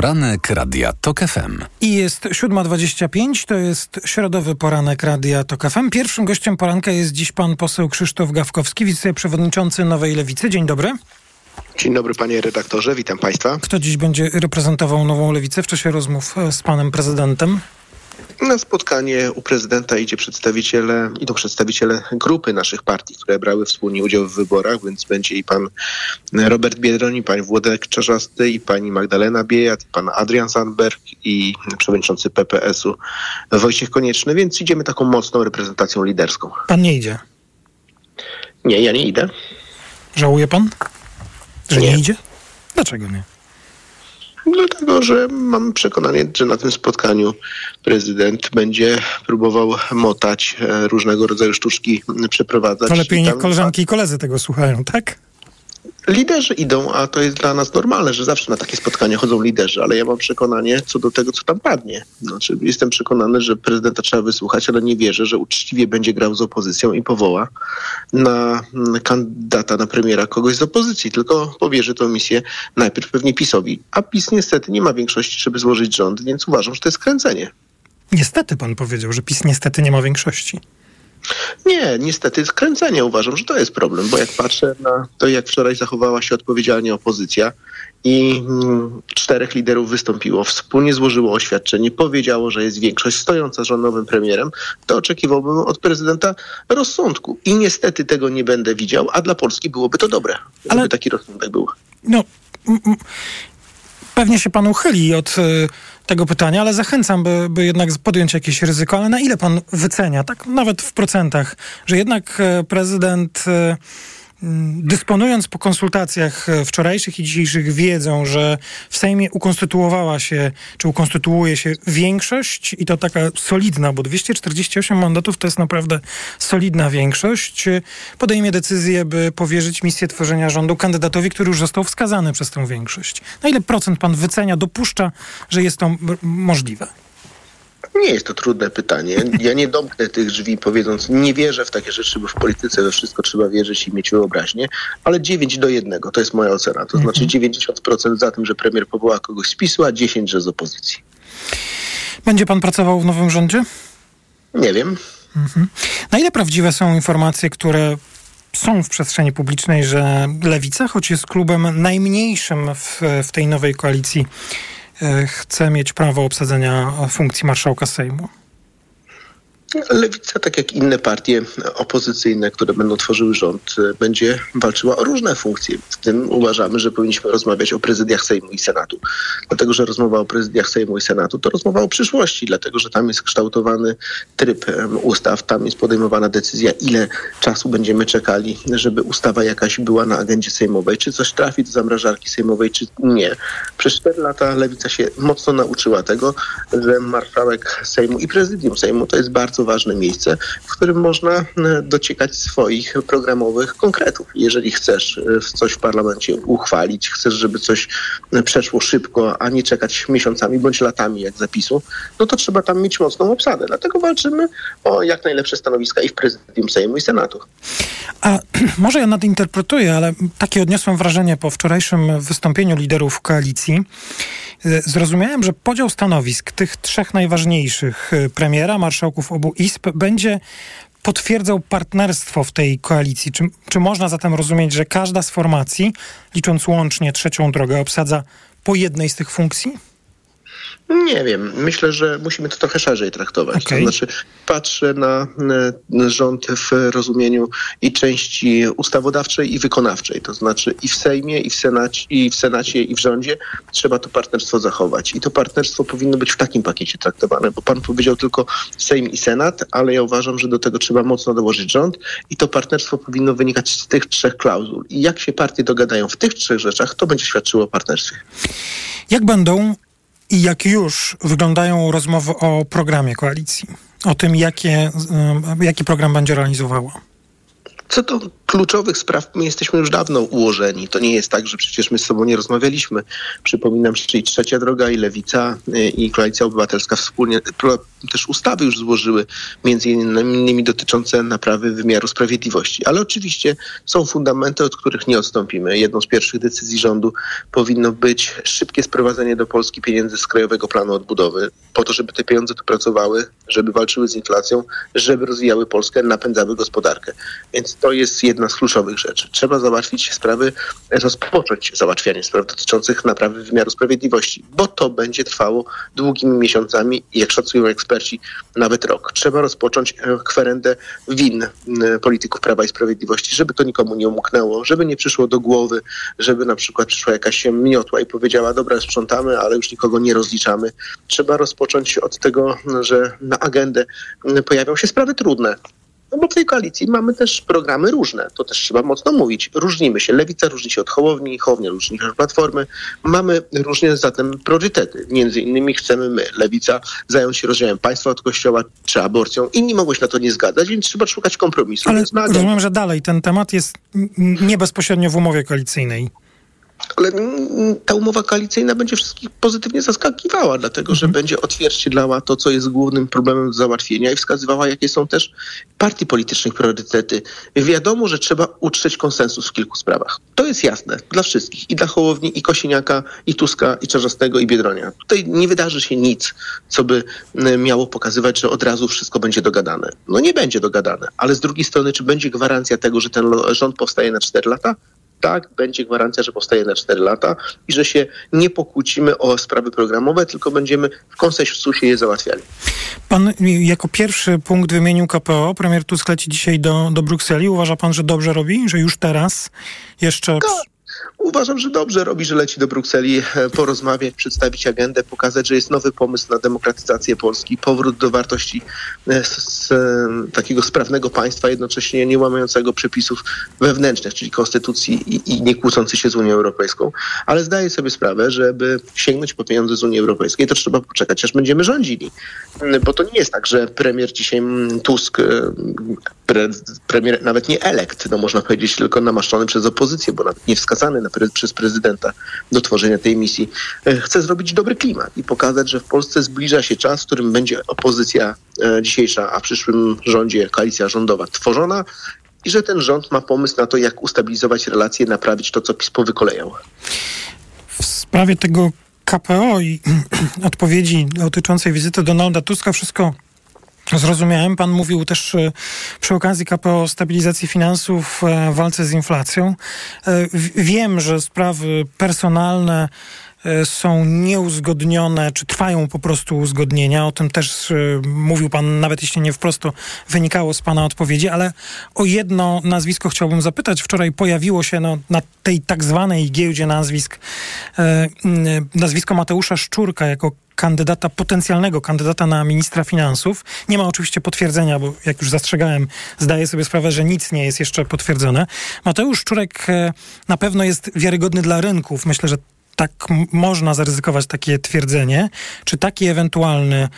Poranek Radia TOK FM. I jest 7.25, to jest środowy poranek Radia TOK FM. Pierwszym gościem poranka jest dziś pan poseł Krzysztof Gawkowski, wiceprzewodniczący Nowej Lewicy. Dzień dobry. Dzień dobry panie redaktorze, witam państwa. Kto dziś będzie reprezentował Nową Lewicę w czasie rozmów e, z panem prezydentem? Na spotkanie u prezydenta idzie przedstawiciele, idą przedstawiciele grupy naszych partii, które brały wspólnie udział w wyborach, więc będzie i pan Robert Biedroń, i pan Włodek Czarzasty, i pani Magdalena Biejat, i pan Adrian Sandberg, i przewodniczący PPS-u Wojciech Konieczny, więc idziemy taką mocną reprezentacją liderską. Pan nie idzie. Nie, ja nie idę. Żałuje pan, że nie, Nie. idzie? Dlaczego nie? Dlatego, że mam przekonanie, że na tym spotkaniu prezydent będzie próbował motać, e, różnego rodzaju sztuczki przeprowadzać. To lepiej I niech koleżanki i koledzy tego słuchają, tak? Liderzy idą, a to jest dla nas normalne, że zawsze na takie spotkania chodzą liderzy, ale ja mam przekonanie co do tego, co tam padnie. Znaczy, jestem przekonany, że prezydenta trzeba wysłuchać, ale nie wierzę, że uczciwie będzie grał z opozycją i powoła na mm, kandydata na premiera kogoś z opozycji, tylko powierzy tę misję najpierw pewnie PiSowi. A PiS niestety nie ma większości, żeby złożyć rząd, więc uważam, że to jest kręcenie. Niestety pan powiedział, że PiS niestety nie ma większości. Nie, niestety skręcenie uważam, że to jest problem, bo jak patrzę na to, jak wczoraj zachowała się odpowiedzialnie opozycja i mm, czterech liderów wystąpiło, wspólnie złożyło oświadczenie, powiedziało, że jest większość stojąca z nowym premierem, to oczekiwałbym od prezydenta rozsądku. I niestety tego nie będę widział, a dla Polski byłoby to dobre, żeby Ale... taki rozsądek był. No, pewnie się pan uchyli od y, tego pytania, ale zachęcam, by, by jednak podjąć jakieś ryzyko. Ale na ile pan wycenia, tak nawet w procentach, że jednak e, prezydent Mm, dysponując po konsultacjach e, wczorajszych i dzisiejszych wiedzą, że w Sejmie ukonstytuowała się, czy ukonstytuuje się większość i to taka solidna, bo 248 mandatów to jest naprawdę solidna większość, podejmie decyzję, by powierzyć misję tworzenia rządu kandydatowi, który już został wskazany przez tę większość. Na ile procent pan wycenia, dopuszcza, że jest to możliwe? Nie jest to trudne pytanie. Ja nie domknę tych drzwi powiedząc, nie wierzę w takie rzeczy, bo w polityce we wszystko trzeba wierzyć i mieć wyobraźnię, ale 9 do 1 to jest moja ocena. To znaczy 90% za tym, że premier powoła kogoś z PiSu, a 10, że z opozycji. Będzie pan pracował w nowym rządzie? Nie wiem. Mhm. Na ile prawdziwe są informacje, które są w przestrzeni publicznej, że Lewica, choć jest klubem najmniejszym w, w tej nowej koalicji, chce mieć prawo obsadzenia funkcji marszałka Sejmu? Lewica, tak jak inne partie opozycyjne, które będą tworzyły rząd, będzie walczyła o różne funkcje. W tym uważamy, że powinniśmy rozmawiać o prezydiach Sejmu i Senatu. Dlatego, że rozmowa o prezydiach Sejmu i Senatu to rozmowa o przyszłości, dlatego, że tam jest kształtowany tryb ustaw, tam jest podejmowana decyzja, ile czasu będziemy czekali, żeby ustawa jakaś była na agendzie sejmowej, czy coś trafi do zamrażarki sejmowej, czy nie. Przez cztery lata Lewica się mocno nauczyła tego, że marszałek Sejmu i prezydium Sejmu to jest bardzo bardzo ważne miejsce, w którym można e, dociekać swoich programowych konkretów. Jeżeli chcesz e, coś w parlamencie uchwalić, chcesz, żeby coś e, przeszło szybko, a nie czekać miesiącami bądź latami jak zapisu, no to trzeba tam mieć mocną obsadę. Dlatego walczymy o jak najlepsze stanowiska i w prezydium Sejmu i Senatu. A może ja nadinterpretuję, ale takie odniosłem wrażenie po wczorajszym wystąpieniu liderów koalicji. Zrozumiałem, że podział stanowisk tych trzech najważniejszych premiera, marszałków obu ISP będzie potwierdzał partnerstwo w tej koalicji. Czy, czy można zatem rozumieć, że każda z formacji, licząc łącznie trzecią drogę, obsadza po jednej z tych funkcji? Nie wiem. Myślę, że musimy to trochę szerzej traktować. Okay. To znaczy, patrzę na, rząd w rozumieniu i części ustawodawczej i wykonawczej. To znaczy i w Sejmie, i w, Senacie, i w Senacie, i w rządzie trzeba to partnerstwo zachować. I to partnerstwo powinno być w takim pakiecie traktowane, bo pan powiedział tylko Sejm i Senat, ale ja uważam, że do tego trzeba mocno dołożyć rząd i to partnerstwo powinno wynikać z tych trzech klauzul. I jak się partie dogadają w tych trzech rzeczach, to będzie świadczyło o partnerstwie. Jak będą i jak już wyglądają rozmowy o programie koalicji? O tym, jakie, jaki program będzie realizowała? Co do kluczowych spraw my jesteśmy już dawno ułożeni. To nie jest tak, że przecież my z sobą nie rozmawialiśmy. Przypominam, że i Trzecia Droga, i Lewica, y, i Koalicja Obywatelska wspólnie też ustawy już złożyły, między innymi dotyczące naprawy wymiaru sprawiedliwości. Ale oczywiście są fundamenty, od których nie odstąpimy. Jedną z pierwszych decyzji rządu powinno być szybkie sprowadzenie do Polski pieniędzy z Krajowego Planu Odbudowy, po to, żeby te pieniądze tu pracowały, żeby walczyły z inflacją, żeby rozwijały Polskę, napędzały gospodarkę. Więc to jest jedna z kluczowych rzeczy. Trzeba załatwić sprawy, rozpocząć załatwianie spraw dotyczących naprawy wymiaru sprawiedliwości, bo to będzie trwało długimi miesiącami i jak szacują eksperci, nawet rok. Trzeba rozpocząć e, kwerendę win polityków Prawa i Sprawiedliwości, żeby to nikomu nie umknęło, żeby nie przyszło do głowy, żeby na przykład przyszła jakaś miotła i powiedziała, dobra, sprzątamy, ale już nikogo nie rozliczamy. Trzeba rozpocząć od tego, że na agendę pojawią się sprawy trudne, no bo w tej koalicji mamy też programy różne, to też trzeba mocno mówić. Różnimy się. Lewica różni się od Hołowni, Hołownia różni się od Platformy. Mamy różne zatem priorytety. Między innymi chcemy my, Lewica, zająć się rozdziałem państwa od kościoła czy aborcją. Inni mogą się na to nie zgadzać, więc trzeba szukać kompromisu. Ale rozumiem, że dalej ten temat jest nie bezpośrednio w umowie koalicyjnej. Ale mm, ta umowa koalicyjna będzie wszystkich pozytywnie zaskakiwała, dlatego że będzie odzwierciedlała to, co jest głównym problemem do załatwienia i wskazywała, jakie są też partii politycznych priorytety. Wiadomo, że trzeba utrzeć konsensus w kilku sprawach. To jest jasne dla wszystkich, i dla Hołowni, i Kosiniaka, i Tuska, i Czarzastego, i Biedronia. Tutaj nie wydarzy się nic, co by mm, miało pokazywać, że od razu wszystko będzie dogadane. No nie będzie dogadane, ale z drugiej strony, czy będzie gwarancja tego, że ten rząd powstaje na 4 lata? Tak, będzie gwarancja, że powstaje na 4 lata i że się nie pokłócimy o sprawy programowe, tylko będziemy w konsensusie je załatwiali. Pan jako pierwszy punkt wymienił KPO. Premier Tusk leci dzisiaj do, do Brukseli. Uważa pan, że dobrze robi, że już teraz jeszcze... Uważam, że dobrze robi, że leci do Brukseli e, porozmawiać, przedstawić agendę, pokazać, że jest nowy pomysł na demokratyzację Polski, powrót do wartości z, z, e, takiego sprawnego państwa, jednocześnie nie łamiącego przepisów wewnętrznych, czyli konstytucji i, i nie kłócący się z Unią Europejską. Ale zdaję sobie sprawę, żeby sięgnąć po pieniądze z Unii Europejskiej, to trzeba poczekać, aż będziemy rządzili. Mm, Bo to nie jest tak, że premier dzisiaj mm, Tusk, e, pre, premier nawet nie elekt, no można powiedzieć, tylko namaszczony przez opozycję, bo nawet nie wskazany na pre, przez prezydenta do tworzenia tej misji, e, chce zrobić dobry klimat i pokazać, że w Polsce zbliża się czas, w którym będzie opozycja e, dzisiejsza, a w przyszłym rządzie koalicja rządowa tworzona i że ten rząd ma pomysł na to, jak ustabilizować relacje, naprawić to, co PiS powykolejał. W sprawie tego KPO i odpowiedzi dotyczącej wizyty Donalda Tuska wszystko zrozumiałem. Pan mówił też e, przy okazji KPO o stabilizacji finansów, e, walce z inflacją. E, Wiem, że sprawy personalne są nieuzgodnione, czy trwają po prostu uzgodnienia. O tym też e, mówił pan, nawet jeśli nie wprost to wynikało z pana odpowiedzi, ale o jedno nazwisko chciałbym zapytać. Wczoraj pojawiło się no, na tej tak zwanej giełdzie nazwisk e, nazwisko Mateusza Szczurka jako kandydata, potencjalnego kandydata na ministra finansów. Nie ma oczywiście potwierdzenia, bo jak już zastrzegałem, zdaję sobie sprawę, że nic nie jest jeszcze potwierdzone. Mateusz Szczurek e, na pewno jest wiarygodny dla rynków. Myślę, że tak można zaryzykować takie twierdzenie. Czy taki ewentualny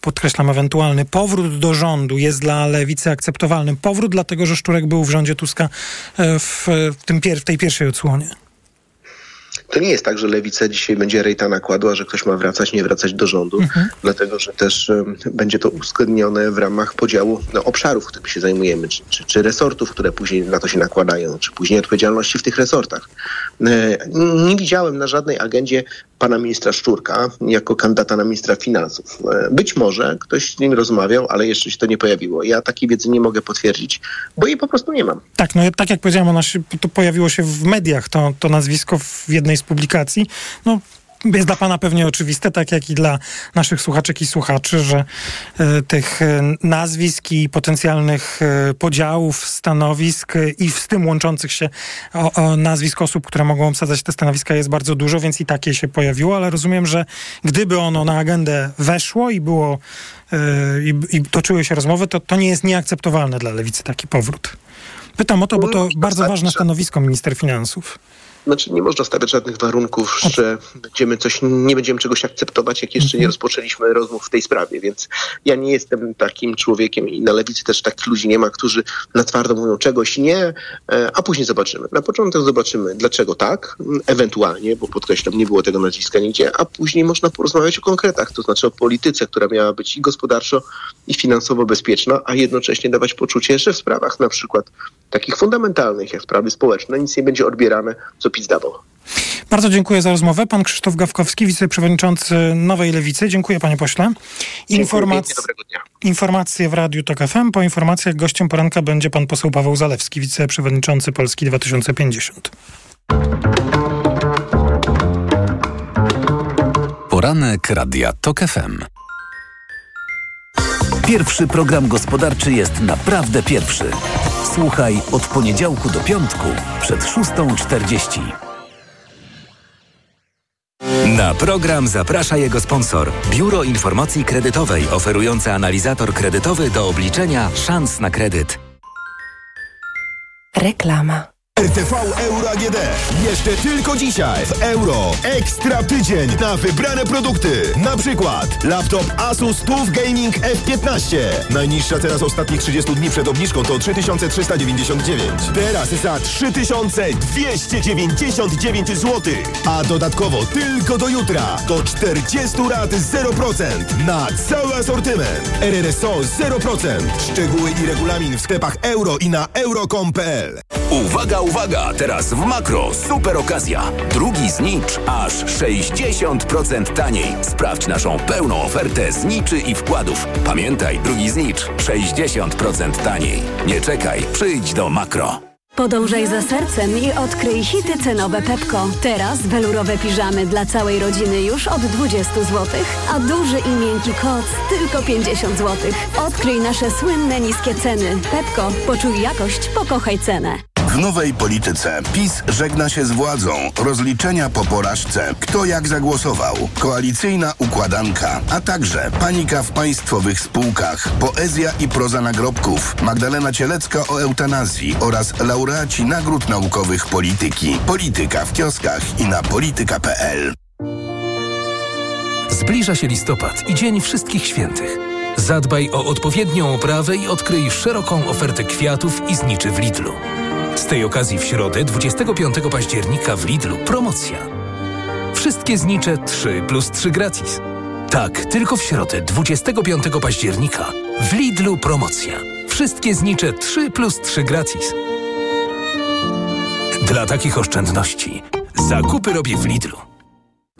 podkreślam, ewentualny powrót do rządu jest dla lewicy akceptowalny? Powrót dlatego, że Szczurek był w rządzie Tuska e, w, tym pier- w tej pierwszej odsłonie. To nie jest tak, że lewica dzisiaj będzie rejta nakładła, że ktoś ma wracać, nie wracać do rządu, dlatego że też będzie to uzgodnione w ramach podziału no, obszarów, którymi się zajmujemy, czy, czy, czy resortów, które później na to się nakładają, czy później odpowiedzialności w tych resortach. E, Nie widziałem na żadnej agendzie pana ministra Szczurka jako kandydata na ministra finansów. E, Być może ktoś z nim rozmawiał, ale jeszcze się to nie pojawiło. Ja takiej wiedzy nie mogę potwierdzić, bo jej po prostu nie mam. Tak, no tak jak powiedziałem, się, to pojawiło się w mediach, to, to nazwisko w jednej z publikacji. No, jest dla pana pewnie oczywiste, tak jak i dla naszych słuchaczek i słuchaczy, że e, tych e, nazwisk i potencjalnych e, podziałów stanowisk e, i z tym łączących się o, o nazwisk osób, które mogą obsadzać te stanowiska jest bardzo dużo, więc i takie się pojawiło, ale rozumiem, że gdyby ono na agendę weszło i było i, i toczyły się rozmowy, to, to nie jest nieakceptowalne dla lewicy taki powrót. Pytam o to, bo to bardzo ważne stanowisko minister finansów. Znaczy nie można stawiać żadnych warunków, że będziemy coś, nie będziemy czegoś akceptować, jak jeszcze nie rozpoczęliśmy rozmów w tej sprawie, więc ja nie jestem takim człowiekiem i na lewicy też takich ludzi nie ma, którzy na twardo mówią czegoś nie, e, a później zobaczymy. Na początek zobaczymy, dlaczego tak, ewentualnie, bo podkreślam, nie było tego nazwiska nigdzie, a później można porozmawiać o konkretach, to znaczy o polityce, która miała być i gospodarczo, i finansowo bezpieczna, a jednocześnie dawać poczucie, że w sprawach na przykład takich fundamentalnych, jak sprawy społeczne, nic nie będzie odbierane, co Dawał. Bardzo dziękuję za rozmowę. Pan Krzysztof Gawkowski, wiceprzewodniczący Nowej Lewicy. Dziękuję panie pośle. Informac... Informacje w Radiu TOK FM. Po informacjach gościem poranka będzie pan poseł Paweł Zalewski, wiceprzewodniczący Polski 2050. Poranek Radia TOK FM. Pierwszy program gospodarczy jest naprawdę pierwszy. Słuchaj od poniedziałku do piątku przed 6.40. Na program zaprasza jego sponsor. Biuro Informacji Kredytowej oferujące analizator kredytowy do obliczenia szans na kredyt. Reklama. RTV Euro AGD. Jeszcze tylko dzisiaj w Euro. Ekstra tydzień na wybrane produkty. Na przykład laptop Asus TUF Gaming F15. Najniższa teraz ostatnich 30 dni przed obniżką to 3399. Teraz za 3299 zł. A dodatkowo tylko do jutra do 40 lat 0% na cały asortyment. RRSO 0%. Szczegóły i regulamin w sklepach euro i na euro.com.pl. Uwaga, uwaga! Teraz w Makro super okazja. Drugi znicz aż 60% taniej. Sprawdź naszą pełną ofertę zniczy i wkładów. Pamiętaj, drugi znicz 60% taniej. Nie czekaj, przyjdź do Makro. Podążaj za sercem i odkryj hity cenowe Pepko. Teraz welurowe piżamy dla całej rodziny już od 20 zł, a duży i miękki koc tylko 50 zł. Odkryj nasze słynne niskie ceny. Pepko, poczuj jakość, pokochaj cenę. W nowej polityce PiS żegna się z władzą. Rozliczenia po porażce. Kto jak zagłosował. Koalicyjna układanka. A także panika w państwowych spółkach. Poezja i proza nagrobków. Magdalena Cielecka o eutanazji oraz laureaci nagród naukowych polityki. Polityka w kioskach i na polityka.pl. Zbliża się listopad i Dzień Wszystkich Świętych. Zadbaj o odpowiednią oprawę i odkryj szeroką ofertę kwiatów i zniczy w Lidlu. Z tej okazji w środę 25 października w Lidlu promocja. Wszystkie znicze 3 plus 3 gratis. Tak, tylko w środę 25 października w Lidlu promocja. Wszystkie znicze 3 plus 3 gratis. Dla takich oszczędności zakupy robię w Lidlu.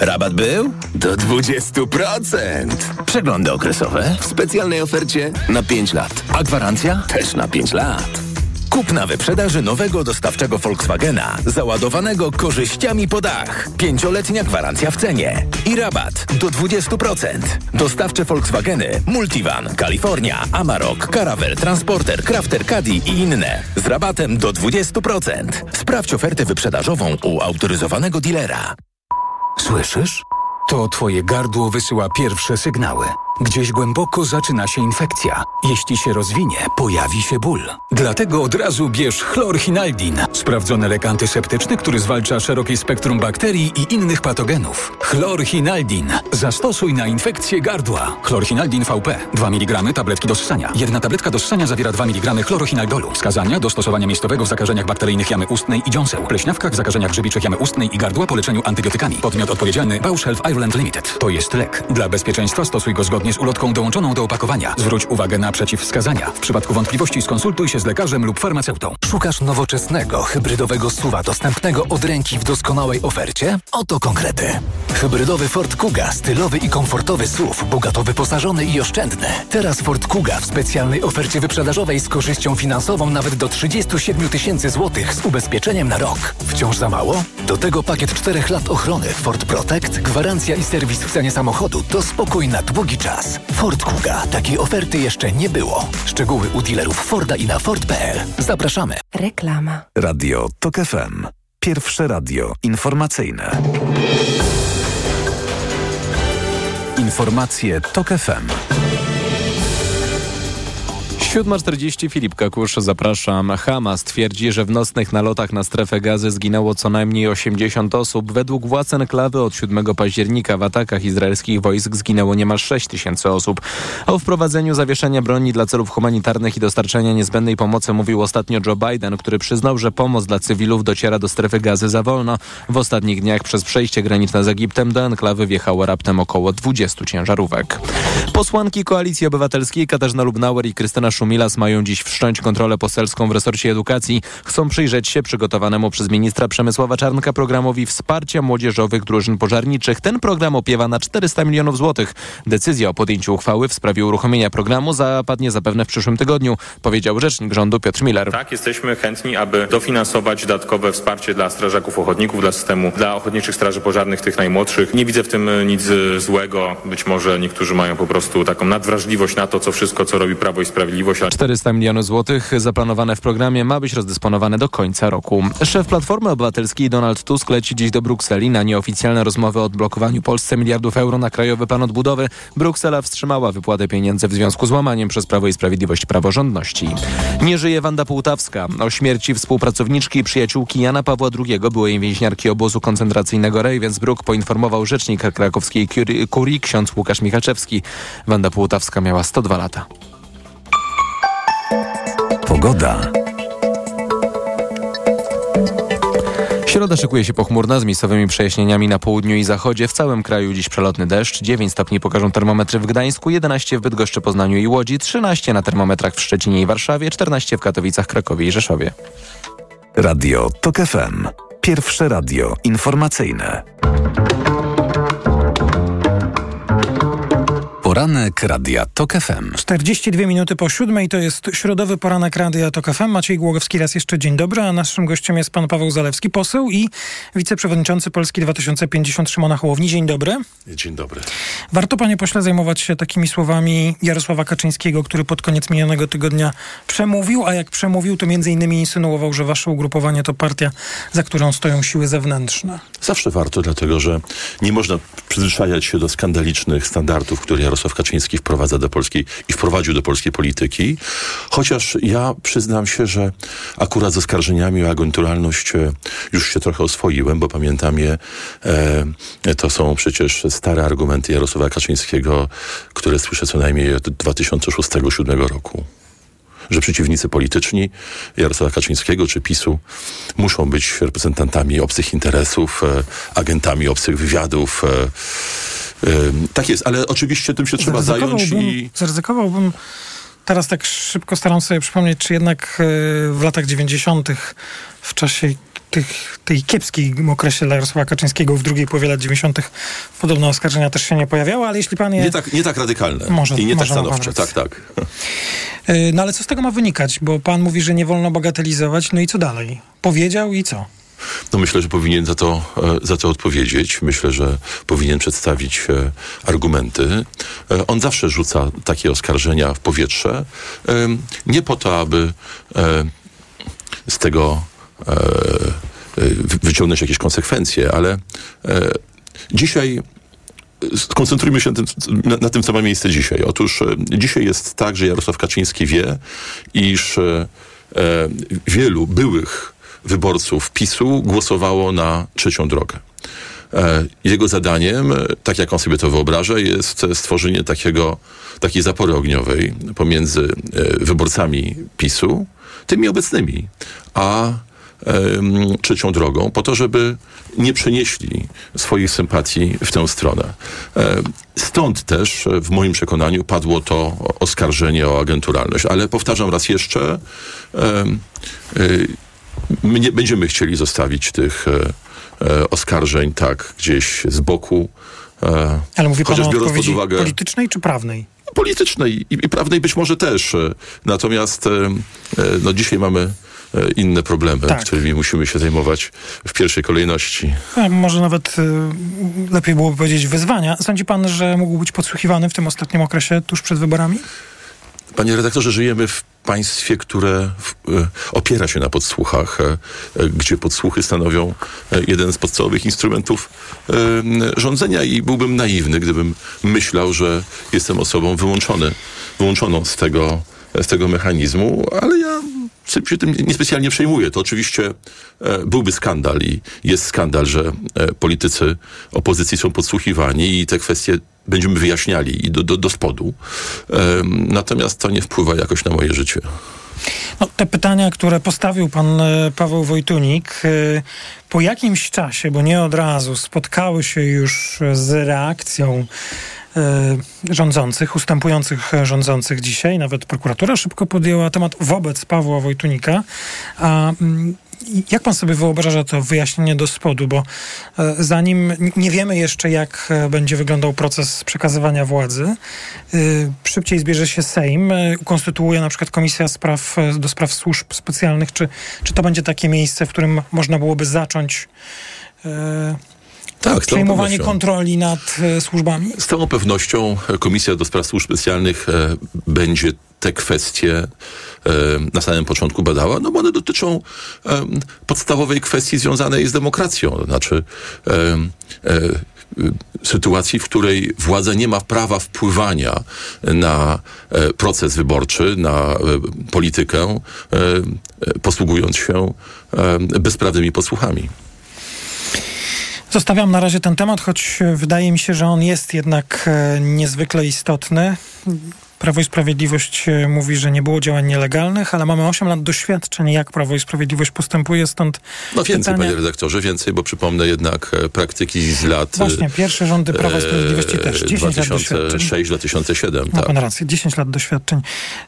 Rabat był? Do 20%. Przeglądy okresowe w specjalnej ofercie na 5 lat. A gwarancja też na 5 lat. Kup na wyprzedaży nowego dostawczego Volkswagena, załadowanego korzyściami po dach. Pięcioletnia gwarancja w cenie i rabat do 20%. Dostawcze Volkswageny Multivan, Kalifornia, Amarok, Caravelle, Transporter, Crafter Caddy i inne z rabatem do 20%. Sprawdź ofertę wyprzedażową u autoryzowanego dealera. Słyszysz? To twoje gardło wysyła pierwsze sygnały. Gdzieś głęboko zaczyna się infekcja. Jeśli się rozwinie, pojawi się ból. Dlatego od razu bierz chlorhinaldin. Sprawdzony lek antyseptyczny, który zwalcza szerokie spektrum bakterii i innych patogenów. Chlorhinaldin. Zastosuj na infekcję gardła. Chlorhinaldin VP. 2 mg tabletki do ssania. Jedna tabletka do ssania zawiera 2 mg chlorochinaldolu. Wskazania do stosowania miejscowego w zakażeniach bakteryjnych jamy ustnej i dziąseł. Pleśniawkach w zakażeniach grzybiczych jamy ustnej i gardła po leczeniu antybiotykami. Podmiot odpowiedzialny Bausch Ireland Limited. To jest lek. Dla bezpieczeństwa stosuj go zgodnie z ulotką dołączoną do opakowania. Zwróć uwagę na przeciwwskazania. W przypadku wątpliwości skonsultuj się z lekarzem lub farmaceutą. Szukasz nowoczesnego, hybrydowego suwa dostępnego od ręki w doskonałej ofercie? Oto konkrety. Hybrydowy Ford Kuga, stylowy i komfortowy SUV, bogato wyposażony i oszczędny. Teraz Ford Kuga w specjalnej ofercie wyprzedażowej z korzyścią finansową nawet do 37 tysięcy złotych z ubezpieczeniem na rok. Wciąż za mało? Do tego pakiet 4 lat ochrony Ford Protect, gwarancja i serwis w cenie samochodu to spokój na długi czas. Ford Kuga. Takiej oferty jeszcze nie było. Szczegóły u dealerów Forda i na Ford.pl. Zapraszamy. Reklama. Radio TOK FM. Pierwsze radio informacyjne. Informacje TOK FM. 7.40 Filip Kakusz, zapraszam. Hamas twierdzi, że w nocnych nalotach na strefę gazy zginęło co najmniej 80 osób. Według władz enklawy od 7 października w atakach izraelskich wojsk zginęło niemal 6 tysięcy osób. O wprowadzeniu zawieszenia broni dla celów humanitarnych i dostarczenia niezbędnej pomocy mówił ostatnio Joe Biden, który przyznał, że pomoc dla cywilów dociera do strefy gazy za wolno. W ostatnich dniach przez przejście graniczne z Egiptem do enklawy wjechało raptem około 20 ciężarówek. Posłanki Koalicji Obywatelskiej Katarzyna Lubnauer i Krystyna Szum Szumilas mają dziś wszcząć kontrolę poselską w resorcie edukacji. Chcą przyjrzeć się przygotowanemu przez ministra Przemysława Czarnka programowi wsparcia młodzieżowych drużyn pożarniczych. Ten program opiewa na 400 milionów złotych. Decyzja o podjęciu uchwały w sprawie uruchomienia programu zapadnie zapewne w przyszłym tygodniu, powiedział rzecznik rządu Piotr Miller. Tak, jesteśmy chętni, aby dofinansować dodatkowe wsparcie dla strażaków ochotników, dla systemu, dla ochotniczych straży pożarnych, tych najmłodszych. Nie widzę w tym nic złego. Być może niektórzy mają po prostu taką nadwrażliwość na to, co wszystko, co robi Prawo i Sprawiedliwość. 400 milionów złotych zaplanowane w programie ma być rozdysponowane do końca roku. Szef Platformy Obywatelskiej Donald Tusk leci dziś do Brukseli na nieoficjalne rozmowy o odblokowaniu Polsce miliardów euro na Krajowy Plan Odbudowy. Bruksela wstrzymała wypłatę pieniędzy w związku z łamaniem przez Prawo i Sprawiedliwość praworządności. Nie żyje Wanda Półtawska. O śmierci współpracowniczki i przyjaciółki Jana Pawła II, byłej więźniarki obozu koncentracyjnego Ravensbrück, poinformował rzecznik krakowskiej kurii ksiądz Łukasz Michalczewski. Wanda Półtawska miała 102 lata. Pogoda. Środa szykuje się pochmurna z miejscowymi przejaśnieniami na południu i zachodzie. W całym kraju dziś przelotny deszcz. 9 stopni pokażą termometry w Gdańsku, 11 w Bydgoszczy, Poznaniu i Łodzi, 13 na termometrach w Szczecinie i Warszawie, 14 w Katowicach, Krakowie i Rzeszowie. Radio TOK FM. Pierwsze radio informacyjne. Poranek Radia TOK FM. 42 minuty po siódmej to jest środowy poranek Radia TOK FM. Maciej Głogowski raz jeszcze dzień dobry, a naszym gościem jest pan Paweł Zalewski, poseł i wiceprzewodniczący Polski 2050 Szymona Hołowni. Dzień dobry. Dzień dobry. Warto, panie pośle, zajmować się takimi słowami Jarosława Kaczyńskiego, który pod koniec minionego tygodnia przemówił, a jak przemówił, to między innymi insynuował, że wasze ugrupowanie to partia, za którą stoją siły zewnętrzne. Zawsze warto, dlatego że nie można przyzwyczajać się do skandalicznych standardów, które Jarosław Kaczyński wprowadza do polskiej i wprowadził do polskiej polityki. Chociaż ja przyznam się, że akurat z oskarżeniami o agenturalność już się trochę oswoiłem, bo pamiętam je, e, to są przecież stare argumenty Jarosława Kaczyńskiego, które słyszę co najmniej od 2006-2007 roku że przeciwnicy polityczni Jarosława Kaczyńskiego czy PiSu muszą być reprezentantami obcych interesów, e, agentami obcych wywiadów. Tak jest, ale oczywiście tym się trzeba zająć i... Zaryzykowałbym teraz tak szybko staram sobie przypomnieć, czy jednak w latach 90. w czasie tych, tej kiepskiej okresie dla Jarosława Kaczyńskiego w drugiej połowie lat 90. podobne oskarżenia też się nie pojawiały, ale jeśli pan je... Nie tak, nie tak radykalne może, i nie tak stanowcze, tak, tak. No ale co z tego ma wynikać? Bo pan mówi, że nie wolno bagatelizować, no i co dalej? Powiedział i co? No myślę, że powinien za to, za to odpowiedzieć. Myślę, że powinien przedstawić argumenty. On zawsze rzuca takie oskarżenia w powietrze. Nie po to, aby z tego wyciągnąć jakieś konsekwencje, ale dzisiaj skoncentrujmy się na tym, na, tym, co ma miejsce dzisiaj. Otóż dzisiaj jest tak, że Jarosław Kaczyński wie, iż e, wielu byłych wyborców PiSu głosowało na trzecią drogę. Jego zadaniem, tak jak on sobie to wyobraża, jest stworzenie takiego, takiej zapory ogniowej pomiędzy wyborcami PiSu, tymi obecnymi, a trzecią drogą, po to, żeby nie przenieśli swoich sympatii w tę stronę. Stąd też w moim przekonaniu padło to oskarżenie o agenturalność. Ale powtarzam raz jeszcze, my nie będziemy chcieli zostawić tych oskarżeń tak gdzieś z boku. Ale mówi pan o odpowiedzi uwagę, politycznej czy prawnej? Politycznej i, i prawnej być może też. Natomiast no, dzisiaj mamy inne problemy, tak. którymi musimy się zajmować w pierwszej kolejności. A może nawet y, lepiej byłoby powiedzieć wyzwania. Sądzi pan, że mógł być podsłuchiwany w tym ostatnim okresie tuż przed wyborami? Panie redaktorze, żyjemy w państwie, które y, opiera się na podsłuchach, y, gdzie podsłuchy stanowią jeden z podstawowych instrumentów rządzenia i byłbym naiwny, gdybym myślał, że jestem osobą wyłączony, wyłączoną z tego, z tego mechanizmu, ale ja się tym niespecjalnie przejmuję. To oczywiście e, byłby skandal i jest skandal, że e, politycy opozycji są podsłuchiwani i te kwestie będziemy wyjaśniali i do, do, do spodu. E, natomiast to nie wpływa jakoś na moje życie. No, te pytania, które postawił pan Paweł Wojtunik, po jakimś czasie, bo nie od razu, spotkały się już z reakcją rządzących, ustępujących rządzących dzisiaj. Nawet prokuratura szybko podjęła temat wobec Pawła Wojtunika. A mm, jak pan sobie wyobraża to wyjaśnienie do spodu, bo e, zanim nie wiemy jeszcze, jak e, będzie wyglądał proces przekazywania władzy, e, szybciej zbierze się Sejm, ukonstytuuje na przykład Komisja spraw, do Spraw Służb Specjalnych, czy, czy to będzie takie miejsce, w którym można byłoby zacząć tak, przejmowanie kontroli nad służbami? Z całą pewnością Komisja do Spraw Służb Specjalnych będzie te kwestie na samym początku badała, no bo one dotyczą podstawowej kwestii związanej z demokracją, to znaczy e, sytuacji, w której władza nie ma prawa wpływania na e, proces wyborczy, na e, politykę, posługując się bezprawnymi posłuchami. Zostawiam na razie ten temat, choć wydaje mi się, że on jest jednak niezwykle istotny. Prawo i Sprawiedliwość e, mówi, że nie było działań nielegalnych, ale mamy 8 lat doświadczeń, jak Prawo i Sprawiedliwość postępuje, stąd No więcej, pytanie... panie redaktorze, więcej, bo przypomnę jednak e, praktyki z lat... Właśnie, pierwsze rządy Prawa i Sprawiedliwości też, 10 lat doświadczeń. 2006-2007, Ma tak. pan rację, 10 lat doświadczeń.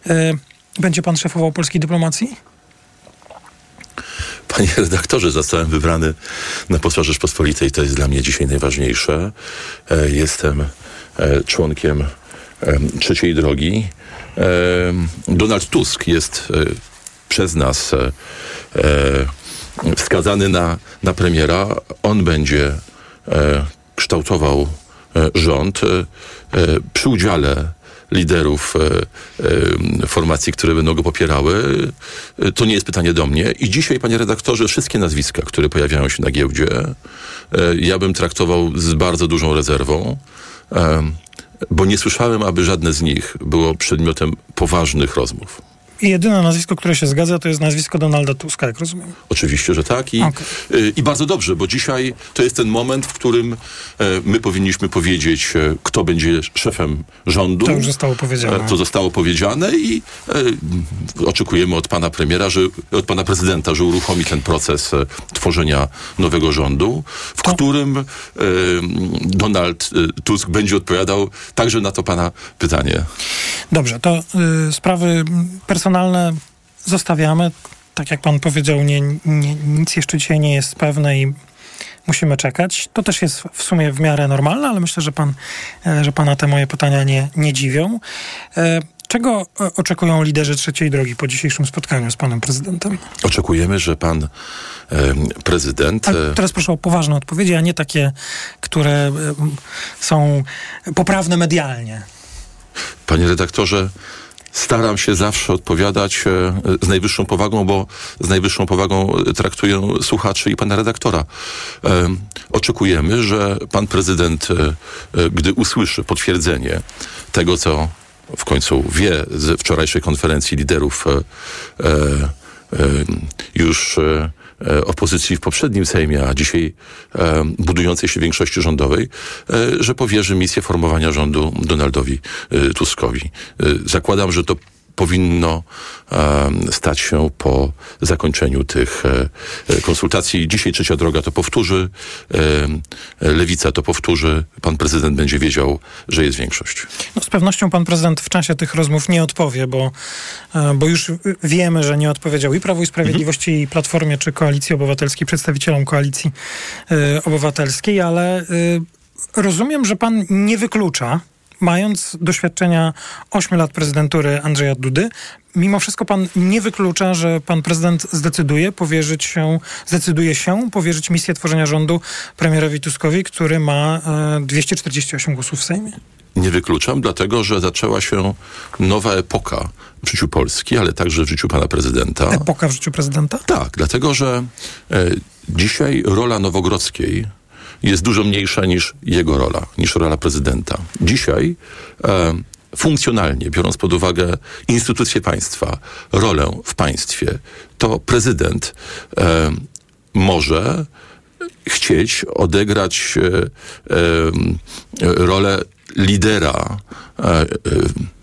E, będzie pan szefował polskiej dyplomacji? Panie redaktorze, zostałem wybrany na posła Rzeczpospolitej. To jest dla mnie dzisiaj najważniejsze. Jestem członkiem trzeciej drogi. Donald Tusk jest e, przez nas e, e, wskazany na, na premiera. On będzie kształtował rząd przy udziale liderów formacji, które będą go popierały. To nie jest pytanie do mnie. I dzisiaj, panie redaktorze, wszystkie nazwiska, które pojawiają się na giełdzie, ja bym traktował z bardzo dużą rezerwą bo nie słyszałem, aby żadne z nich było przedmiotem poważnych rozmów. I jedyne nazwisko, które się zgadza, to jest nazwisko Donalda Tuska, jak rozumiem. Oczywiście, że tak. I, okay. y, i bardzo dobrze, bo dzisiaj to jest ten moment, w którym y, my powinniśmy powiedzieć, y, kto będzie szefem rządu. To już zostało powiedziane. To zostało powiedziane i oczekujemy od pana premiera, że, od pana prezydenta, że uruchomi ten proces tworzenia nowego rządu, w to... którym Donald Tusk będzie odpowiadał także na to pana pytanie. Dobrze, to sprawy personalne personalne zostawiamy. Tak jak pan powiedział, nie, nie, nic jeszcze dzisiaj nie jest pewne i musimy czekać. To też jest w sumie w miarę normalne, ale myślę, że, pan, e, że pana te moje pytania nie, nie dziwią. E, czego e, oczekują liderzy trzeciej drogi po dzisiejszym spotkaniu z panem prezydentem? Oczekujemy, że pan e, prezydent. A teraz proszę o poważne odpowiedzi, a nie takie, które e, są poprawne medialnie. Panie redaktorze, staram się zawsze odpowiadać e, z najwyższą powagą, bo z najwyższą powagą traktuję słuchaczy i pana redaktora. E, oczekujemy, że pan prezydent, e, gdy usłyszy potwierdzenie tego, co w końcu wie z wczorajszej konferencji liderów już E, opozycji w poprzednim Sejmie, a dzisiaj e, budującej się większości rządowej, e, że powierzy misję formowania rządu Donaldowi Tuskowi. Zakładam, że to powinno stać się po zakończeniu tych e, konsultacji. Dzisiaj trzecia droga to powtórzy, lewica to powtórzy, pan prezydent będzie wiedział, że jest większość. No, z pewnością pan prezydent w czasie tych rozmów nie odpowie, bo, e, bo już wiemy, że nie odpowiedział i Prawo i Sprawiedliwości, mhm. i Platformie, czy Koalicji Obywatelskiej, przedstawicielom Koalicji e, Obywatelskiej, ale rozumiem, że pan nie wyklucza, mając doświadczenia 8 lat prezydentury Andrzeja Dudy, mimo wszystko pan nie wyklucza, że pan prezydent zdecyduje powierzyć się, zdecyduje się powierzyć misję tworzenia rządu premierowi Tuskowi, który ma 248 e, głosów w Sejmie? Nie wykluczam, dlatego że zaczęła się nowa epoka w życiu Polski, ale także w życiu pana prezydenta. Epoka w życiu prezydenta? Tak, dlatego że e, dzisiaj rola Nowogrodzkiej jest dużo mniejsza niż jego rola, niż rola prezydenta. Dzisiaj e, funkcjonalnie, biorąc pod uwagę instytucje państwa, rolę w państwie, to prezydent e, może chcieć odegrać e, e, rolę lidera e, e,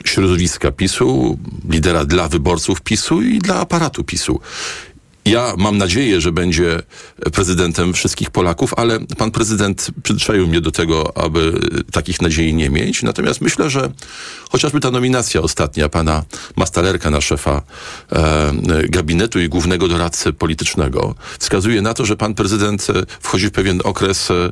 środowiska PiSu, lidera dla wyborców PiSu i dla aparatu PiSu. Ja mam nadzieję, że będzie prezydentem wszystkich Polaków, ale pan prezydent przyzwyczaił mnie do tego, aby takich nadziei nie mieć. Natomiast myślę, że chociażby ta nominacja ostatnia pana Mastalerka na szefa e, gabinetu i głównego doradcy politycznego wskazuje na to, że pan prezydent e, wchodzi w pewien okres, e,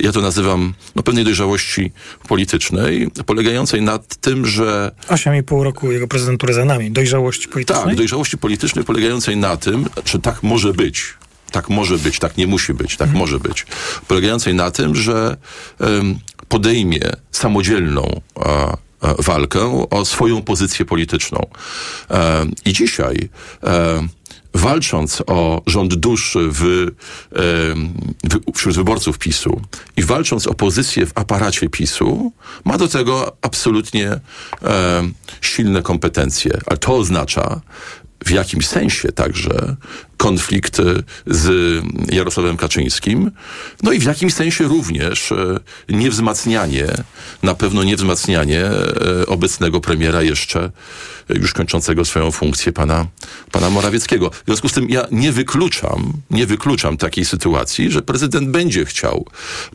ja to nazywam no, pewnej dojrzałości politycznej, polegającej na tym, że 8,5 roku jego prezydentury za nami. Dojrzałości politycznej? tak, dojrzałości politycznej polegającej na tym, że tak może być. Tak może być, tak nie musi być, tak może być. Polegającej na tym, że podejmie samodzielną walkę o swoją pozycję polityczną. I dzisiaj walcząc o rząd dusz w, w, wśród wyborców PiSu i walcząc o pozycję w aparacie PiSu, ma do tego absolutnie em, silne kompetencje. Ale to oznacza, w jakimś sensie także konflikt z Jarosławem Kaczyńskim, no i w jakimś sensie również e, niewzmacnianie, na pewno niewzmacnianie e, obecnego premiera jeszcze e, już kończącego swoją funkcję pana, pana Morawieckiego. W związku z tym ja nie wykluczam, nie wykluczam takiej sytuacji, że prezydent będzie chciał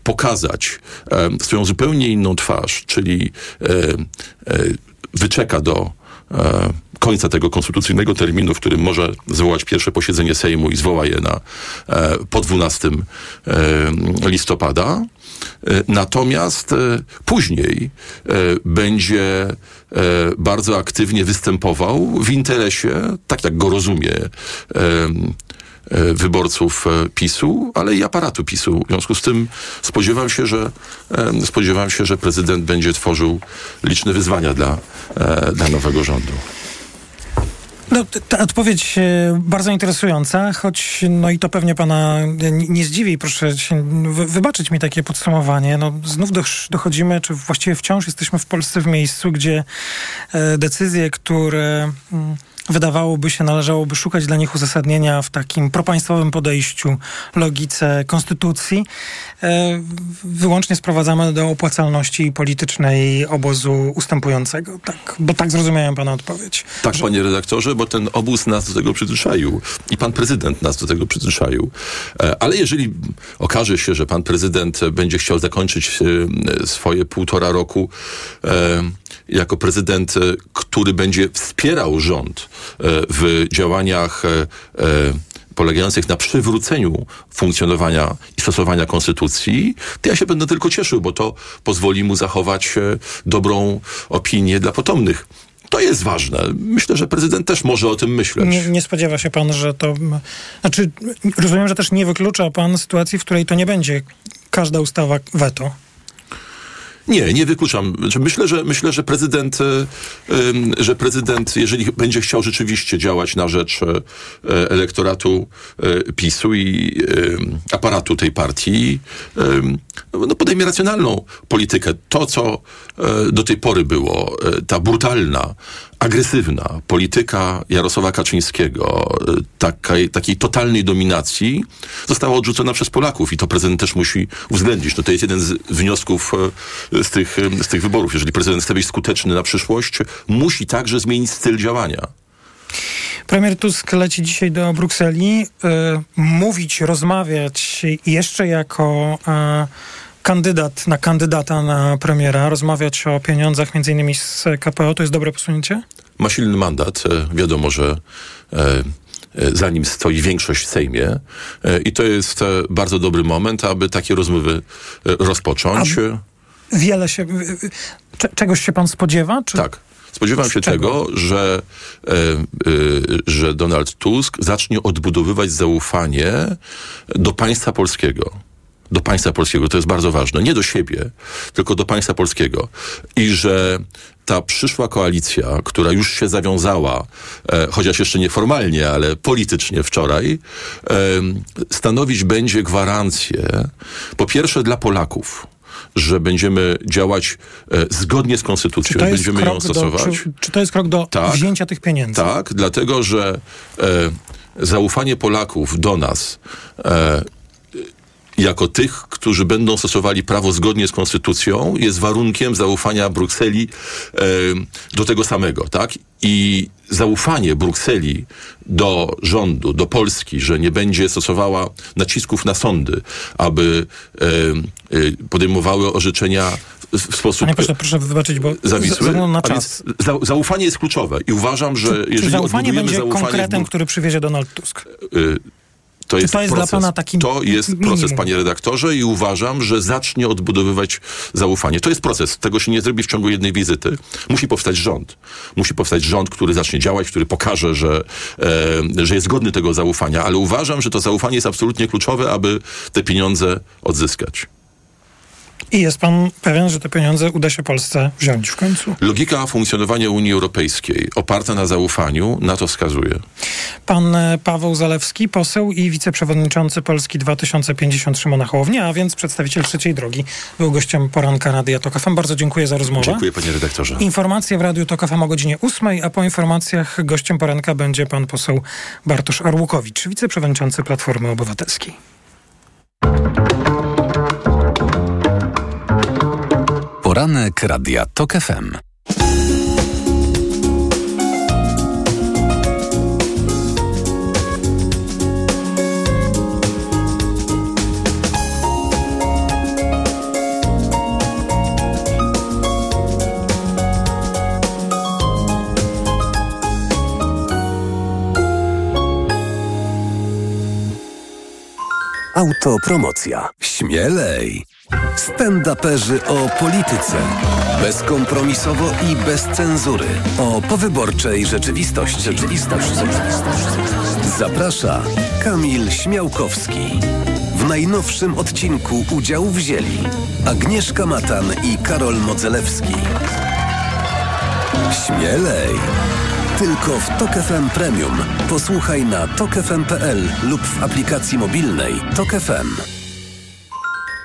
pokazać e, swoją zupełnie inną twarz, czyli e, e, wyczeka do końca tego konstytucyjnego terminu, w którym może zwołać pierwsze posiedzenie Sejmu i zwoła je na, e, po 12 e, listopada. E, Natomiast później będzie bardzo aktywnie występował w interesie, tak jak go rozumie, wyborców PiSu, ale i aparatu PiSu. W związku z tym spodziewam się, że spodziewam się, że prezydent będzie tworzył liczne wyzwania dla, dla nowego rządu. No, ta odpowiedź e, bardzo interesująca, choć no i to pewnie pana nie, zdziwi, proszę się, wy, wybaczyć mi takie podsumowanie. No, znów doch- dochodzimy, czy właściwie wciąż jesteśmy w Polsce w miejscu, gdzie e, decyzje, które mm, wydawałoby się należałoby szukać dla nich uzasadnienia w takim propaństwowym podejściu, logice konstytucji, e, wyłącznie sprowadzamy do opłacalności politycznej obozu ustępującego. Tak, bo tak zrozumiałem pana odpowiedź. Tak, panie redaktorze, bo ten obóz nas do tego przyzwyczaił i pan prezydent nas do tego przyzwyczaił. E, Ale jeżeli okaże się, że pan prezydent będzie chciał zakończyć e, swoje półtora roku jako prezydent, e, który będzie wspierał rząd e, w działaniach e, polegających na przywróceniu funkcjonowania i stosowania konstytucji, to ja się będę tylko cieszył, bo to pozwoli mu zachować dobrą opinię dla potomnych. To jest ważne. Myślę, że prezydent też może o tym myśleć. Nie, nie spodziewa się pan, że to. Znaczy, rozumiem, że też nie wyklucza pan sytuacji, w której to nie będzie każda ustawa weto. Nie, nie wykluczam. Znaczy, Myślę, że myślę, że prezydent, e, że prezydent, jeżeli będzie chciał rzeczywiście działać na rzecz e, elektoratu e, PiSu i aparatu tej partii, no podejmie racjonalną politykę. To, co do tej pory było, ta brutalna, agresywna polityka Jarosława Kaczyńskiego, takiej, takiej totalnej dominacji, została odrzucona przez Polaków i to prezydent też musi uwzględnić. No to jest jeden z wniosków z tych, z tych wyborów. Jeżeli prezydent chce być skuteczny na przyszłość, musi także zmienić styl działania. Premier Tusk leci dzisiaj do Brukseli. Y, mówić, rozmawiać jeszcze jako y, kandydat na kandydata na premiera, rozmawiać o pieniądzach między innymi z KPO, to jest dobre posunięcie? Ma silny mandat. E, Wiadomo, że za nim stoi większość w Sejmie i to jest bardzo dobry moment, aby takie rozmowy rozpocząć. Wiele się... y, y, cze- czegoś się pan spodziewa? Czy... Tak. Spodziewam się tego, że, e, e, że Donald Tusk zacznie odbudowywać zaufanie do państwa polskiego. Do państwa polskiego, to jest bardzo ważne. Nie do siebie, tylko do państwa polskiego. I że ta przyszła koalicja, która już się zawiązała, e, chociaż jeszcze nieformalnie, ale politycznie wczoraj, e, stanowić będzie gwarancję, po pierwsze dla Polaków, że będziemy działać e, zgodnie z konstytucją, Czy to jest będziemy ją krok do, stosować. czy, czy to jest krok do Tak. wzięcia tych pieniędzy? Tak, dlatego że e, zaufanie Polaków do nas e, jako tych, którzy będą stosowali prawo zgodnie z konstytucją, jest warunkiem zaufania Brukseli e, do tego samego, tak? I zaufanie Brukseli do rządu, do Polski, że nie będzie stosowała nacisków na sądy, aby e, e, podejmowały orzeczenia w, sposób Panie pośle, proszę wybaczyć, bo zawisły. względu na czas. za, zaufanie jest kluczowe i uważam, że Czy jeżeli zaufanie odbudujemy będzie zaufanie konkretem, który przywiezie Donald Tusk? y, to jest, to jest dla proces. pana takim To jest minimum? proces, panie redaktorze, i uważam, że zacznie odbudowywać zaufanie. To jest proces. Tego się nie zrobi w ciągu jednej wizyty. Musi powstać rząd. Musi powstać rząd, który zacznie działać, który pokaże, że, e, że jest godny tego zaufania. Ale uważam, że to zaufanie jest absolutnie kluczowe, aby te pieniądze odzyskać. I jest pan pewien, że te pieniądze uda się Polsce wziąć w końcu? Logika funkcjonowania Unii Europejskiej oparta na zaufaniu na to wskazuje. Pan e, Paweł Zalewski, poseł i wiceprzewodniczący Polski 2050 Szymona Hołownia, a więc przedstawiciel trzeciej drogi, był gościem poranka Radia Tok FM. Bardzo dziękuję za rozmowę. Dziękuję panie redaktorze. Informacje w Radiu Tok FM o godzinie 8, a po informacjach gościem poranka będzie pan poseł Bartosz Arłukowicz, wiceprzewodniczący Platformy Obywatelskiej. Poranek Radia TOK FM. Autopromocja. Śmielej! Stand-uperzy o polityce. Bezkompromisowo i bez cenzury. O powyborczej rzeczywistości. Rzeczywistość. Zaprasza Kamil Śmiałkowski. W najnowszym odcinku udział wzięli Agnieszka Matan i Karol Modzelewski. Śmielej! Tylko w Tok FM Premium. Posłuchaj na tokefm.pl lub w aplikacji mobilnej Tok FM.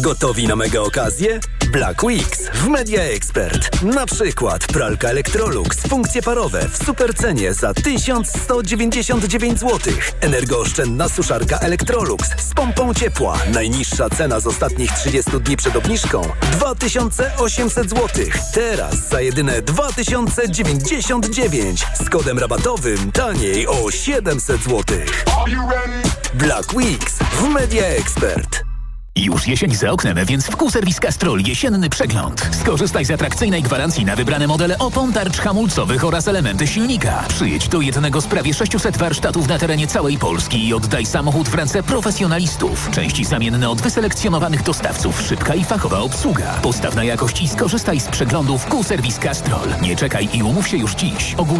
Gotowi na mega okazję? Black Weeks w Media Expert. Na przykład pralka Electrolux, funkcje parowe w supercenie za 1199 zł. Energooszczędna suszarka Electrolux z pompą ciepła. Najniższa cena z ostatnich 30 dni przed obniżką 2800 zł. Teraz za jedyne 2099 z kodem rabatowym taniej o 700 zł. Black Weeks w Media Expert. Już jesień za oknem, więc w Q-Serwis Castrol jesienny przegląd. Skorzystaj z atrakcyjnej gwarancji na wybrane modele opon, tarcz hamulcowych oraz elementy silnika. Przyjedź do jednego z prawie 600 warsztatów na terenie całej Polski i oddaj samochód w ręce profesjonalistów. Części zamienne od wyselekcjonowanych dostawców, szybka i fachowa obsługa. Postaw na jakość i skorzystaj z przeglądów Q-Serwis Castrol. Nie czekaj i umów się już dziś. Ogólno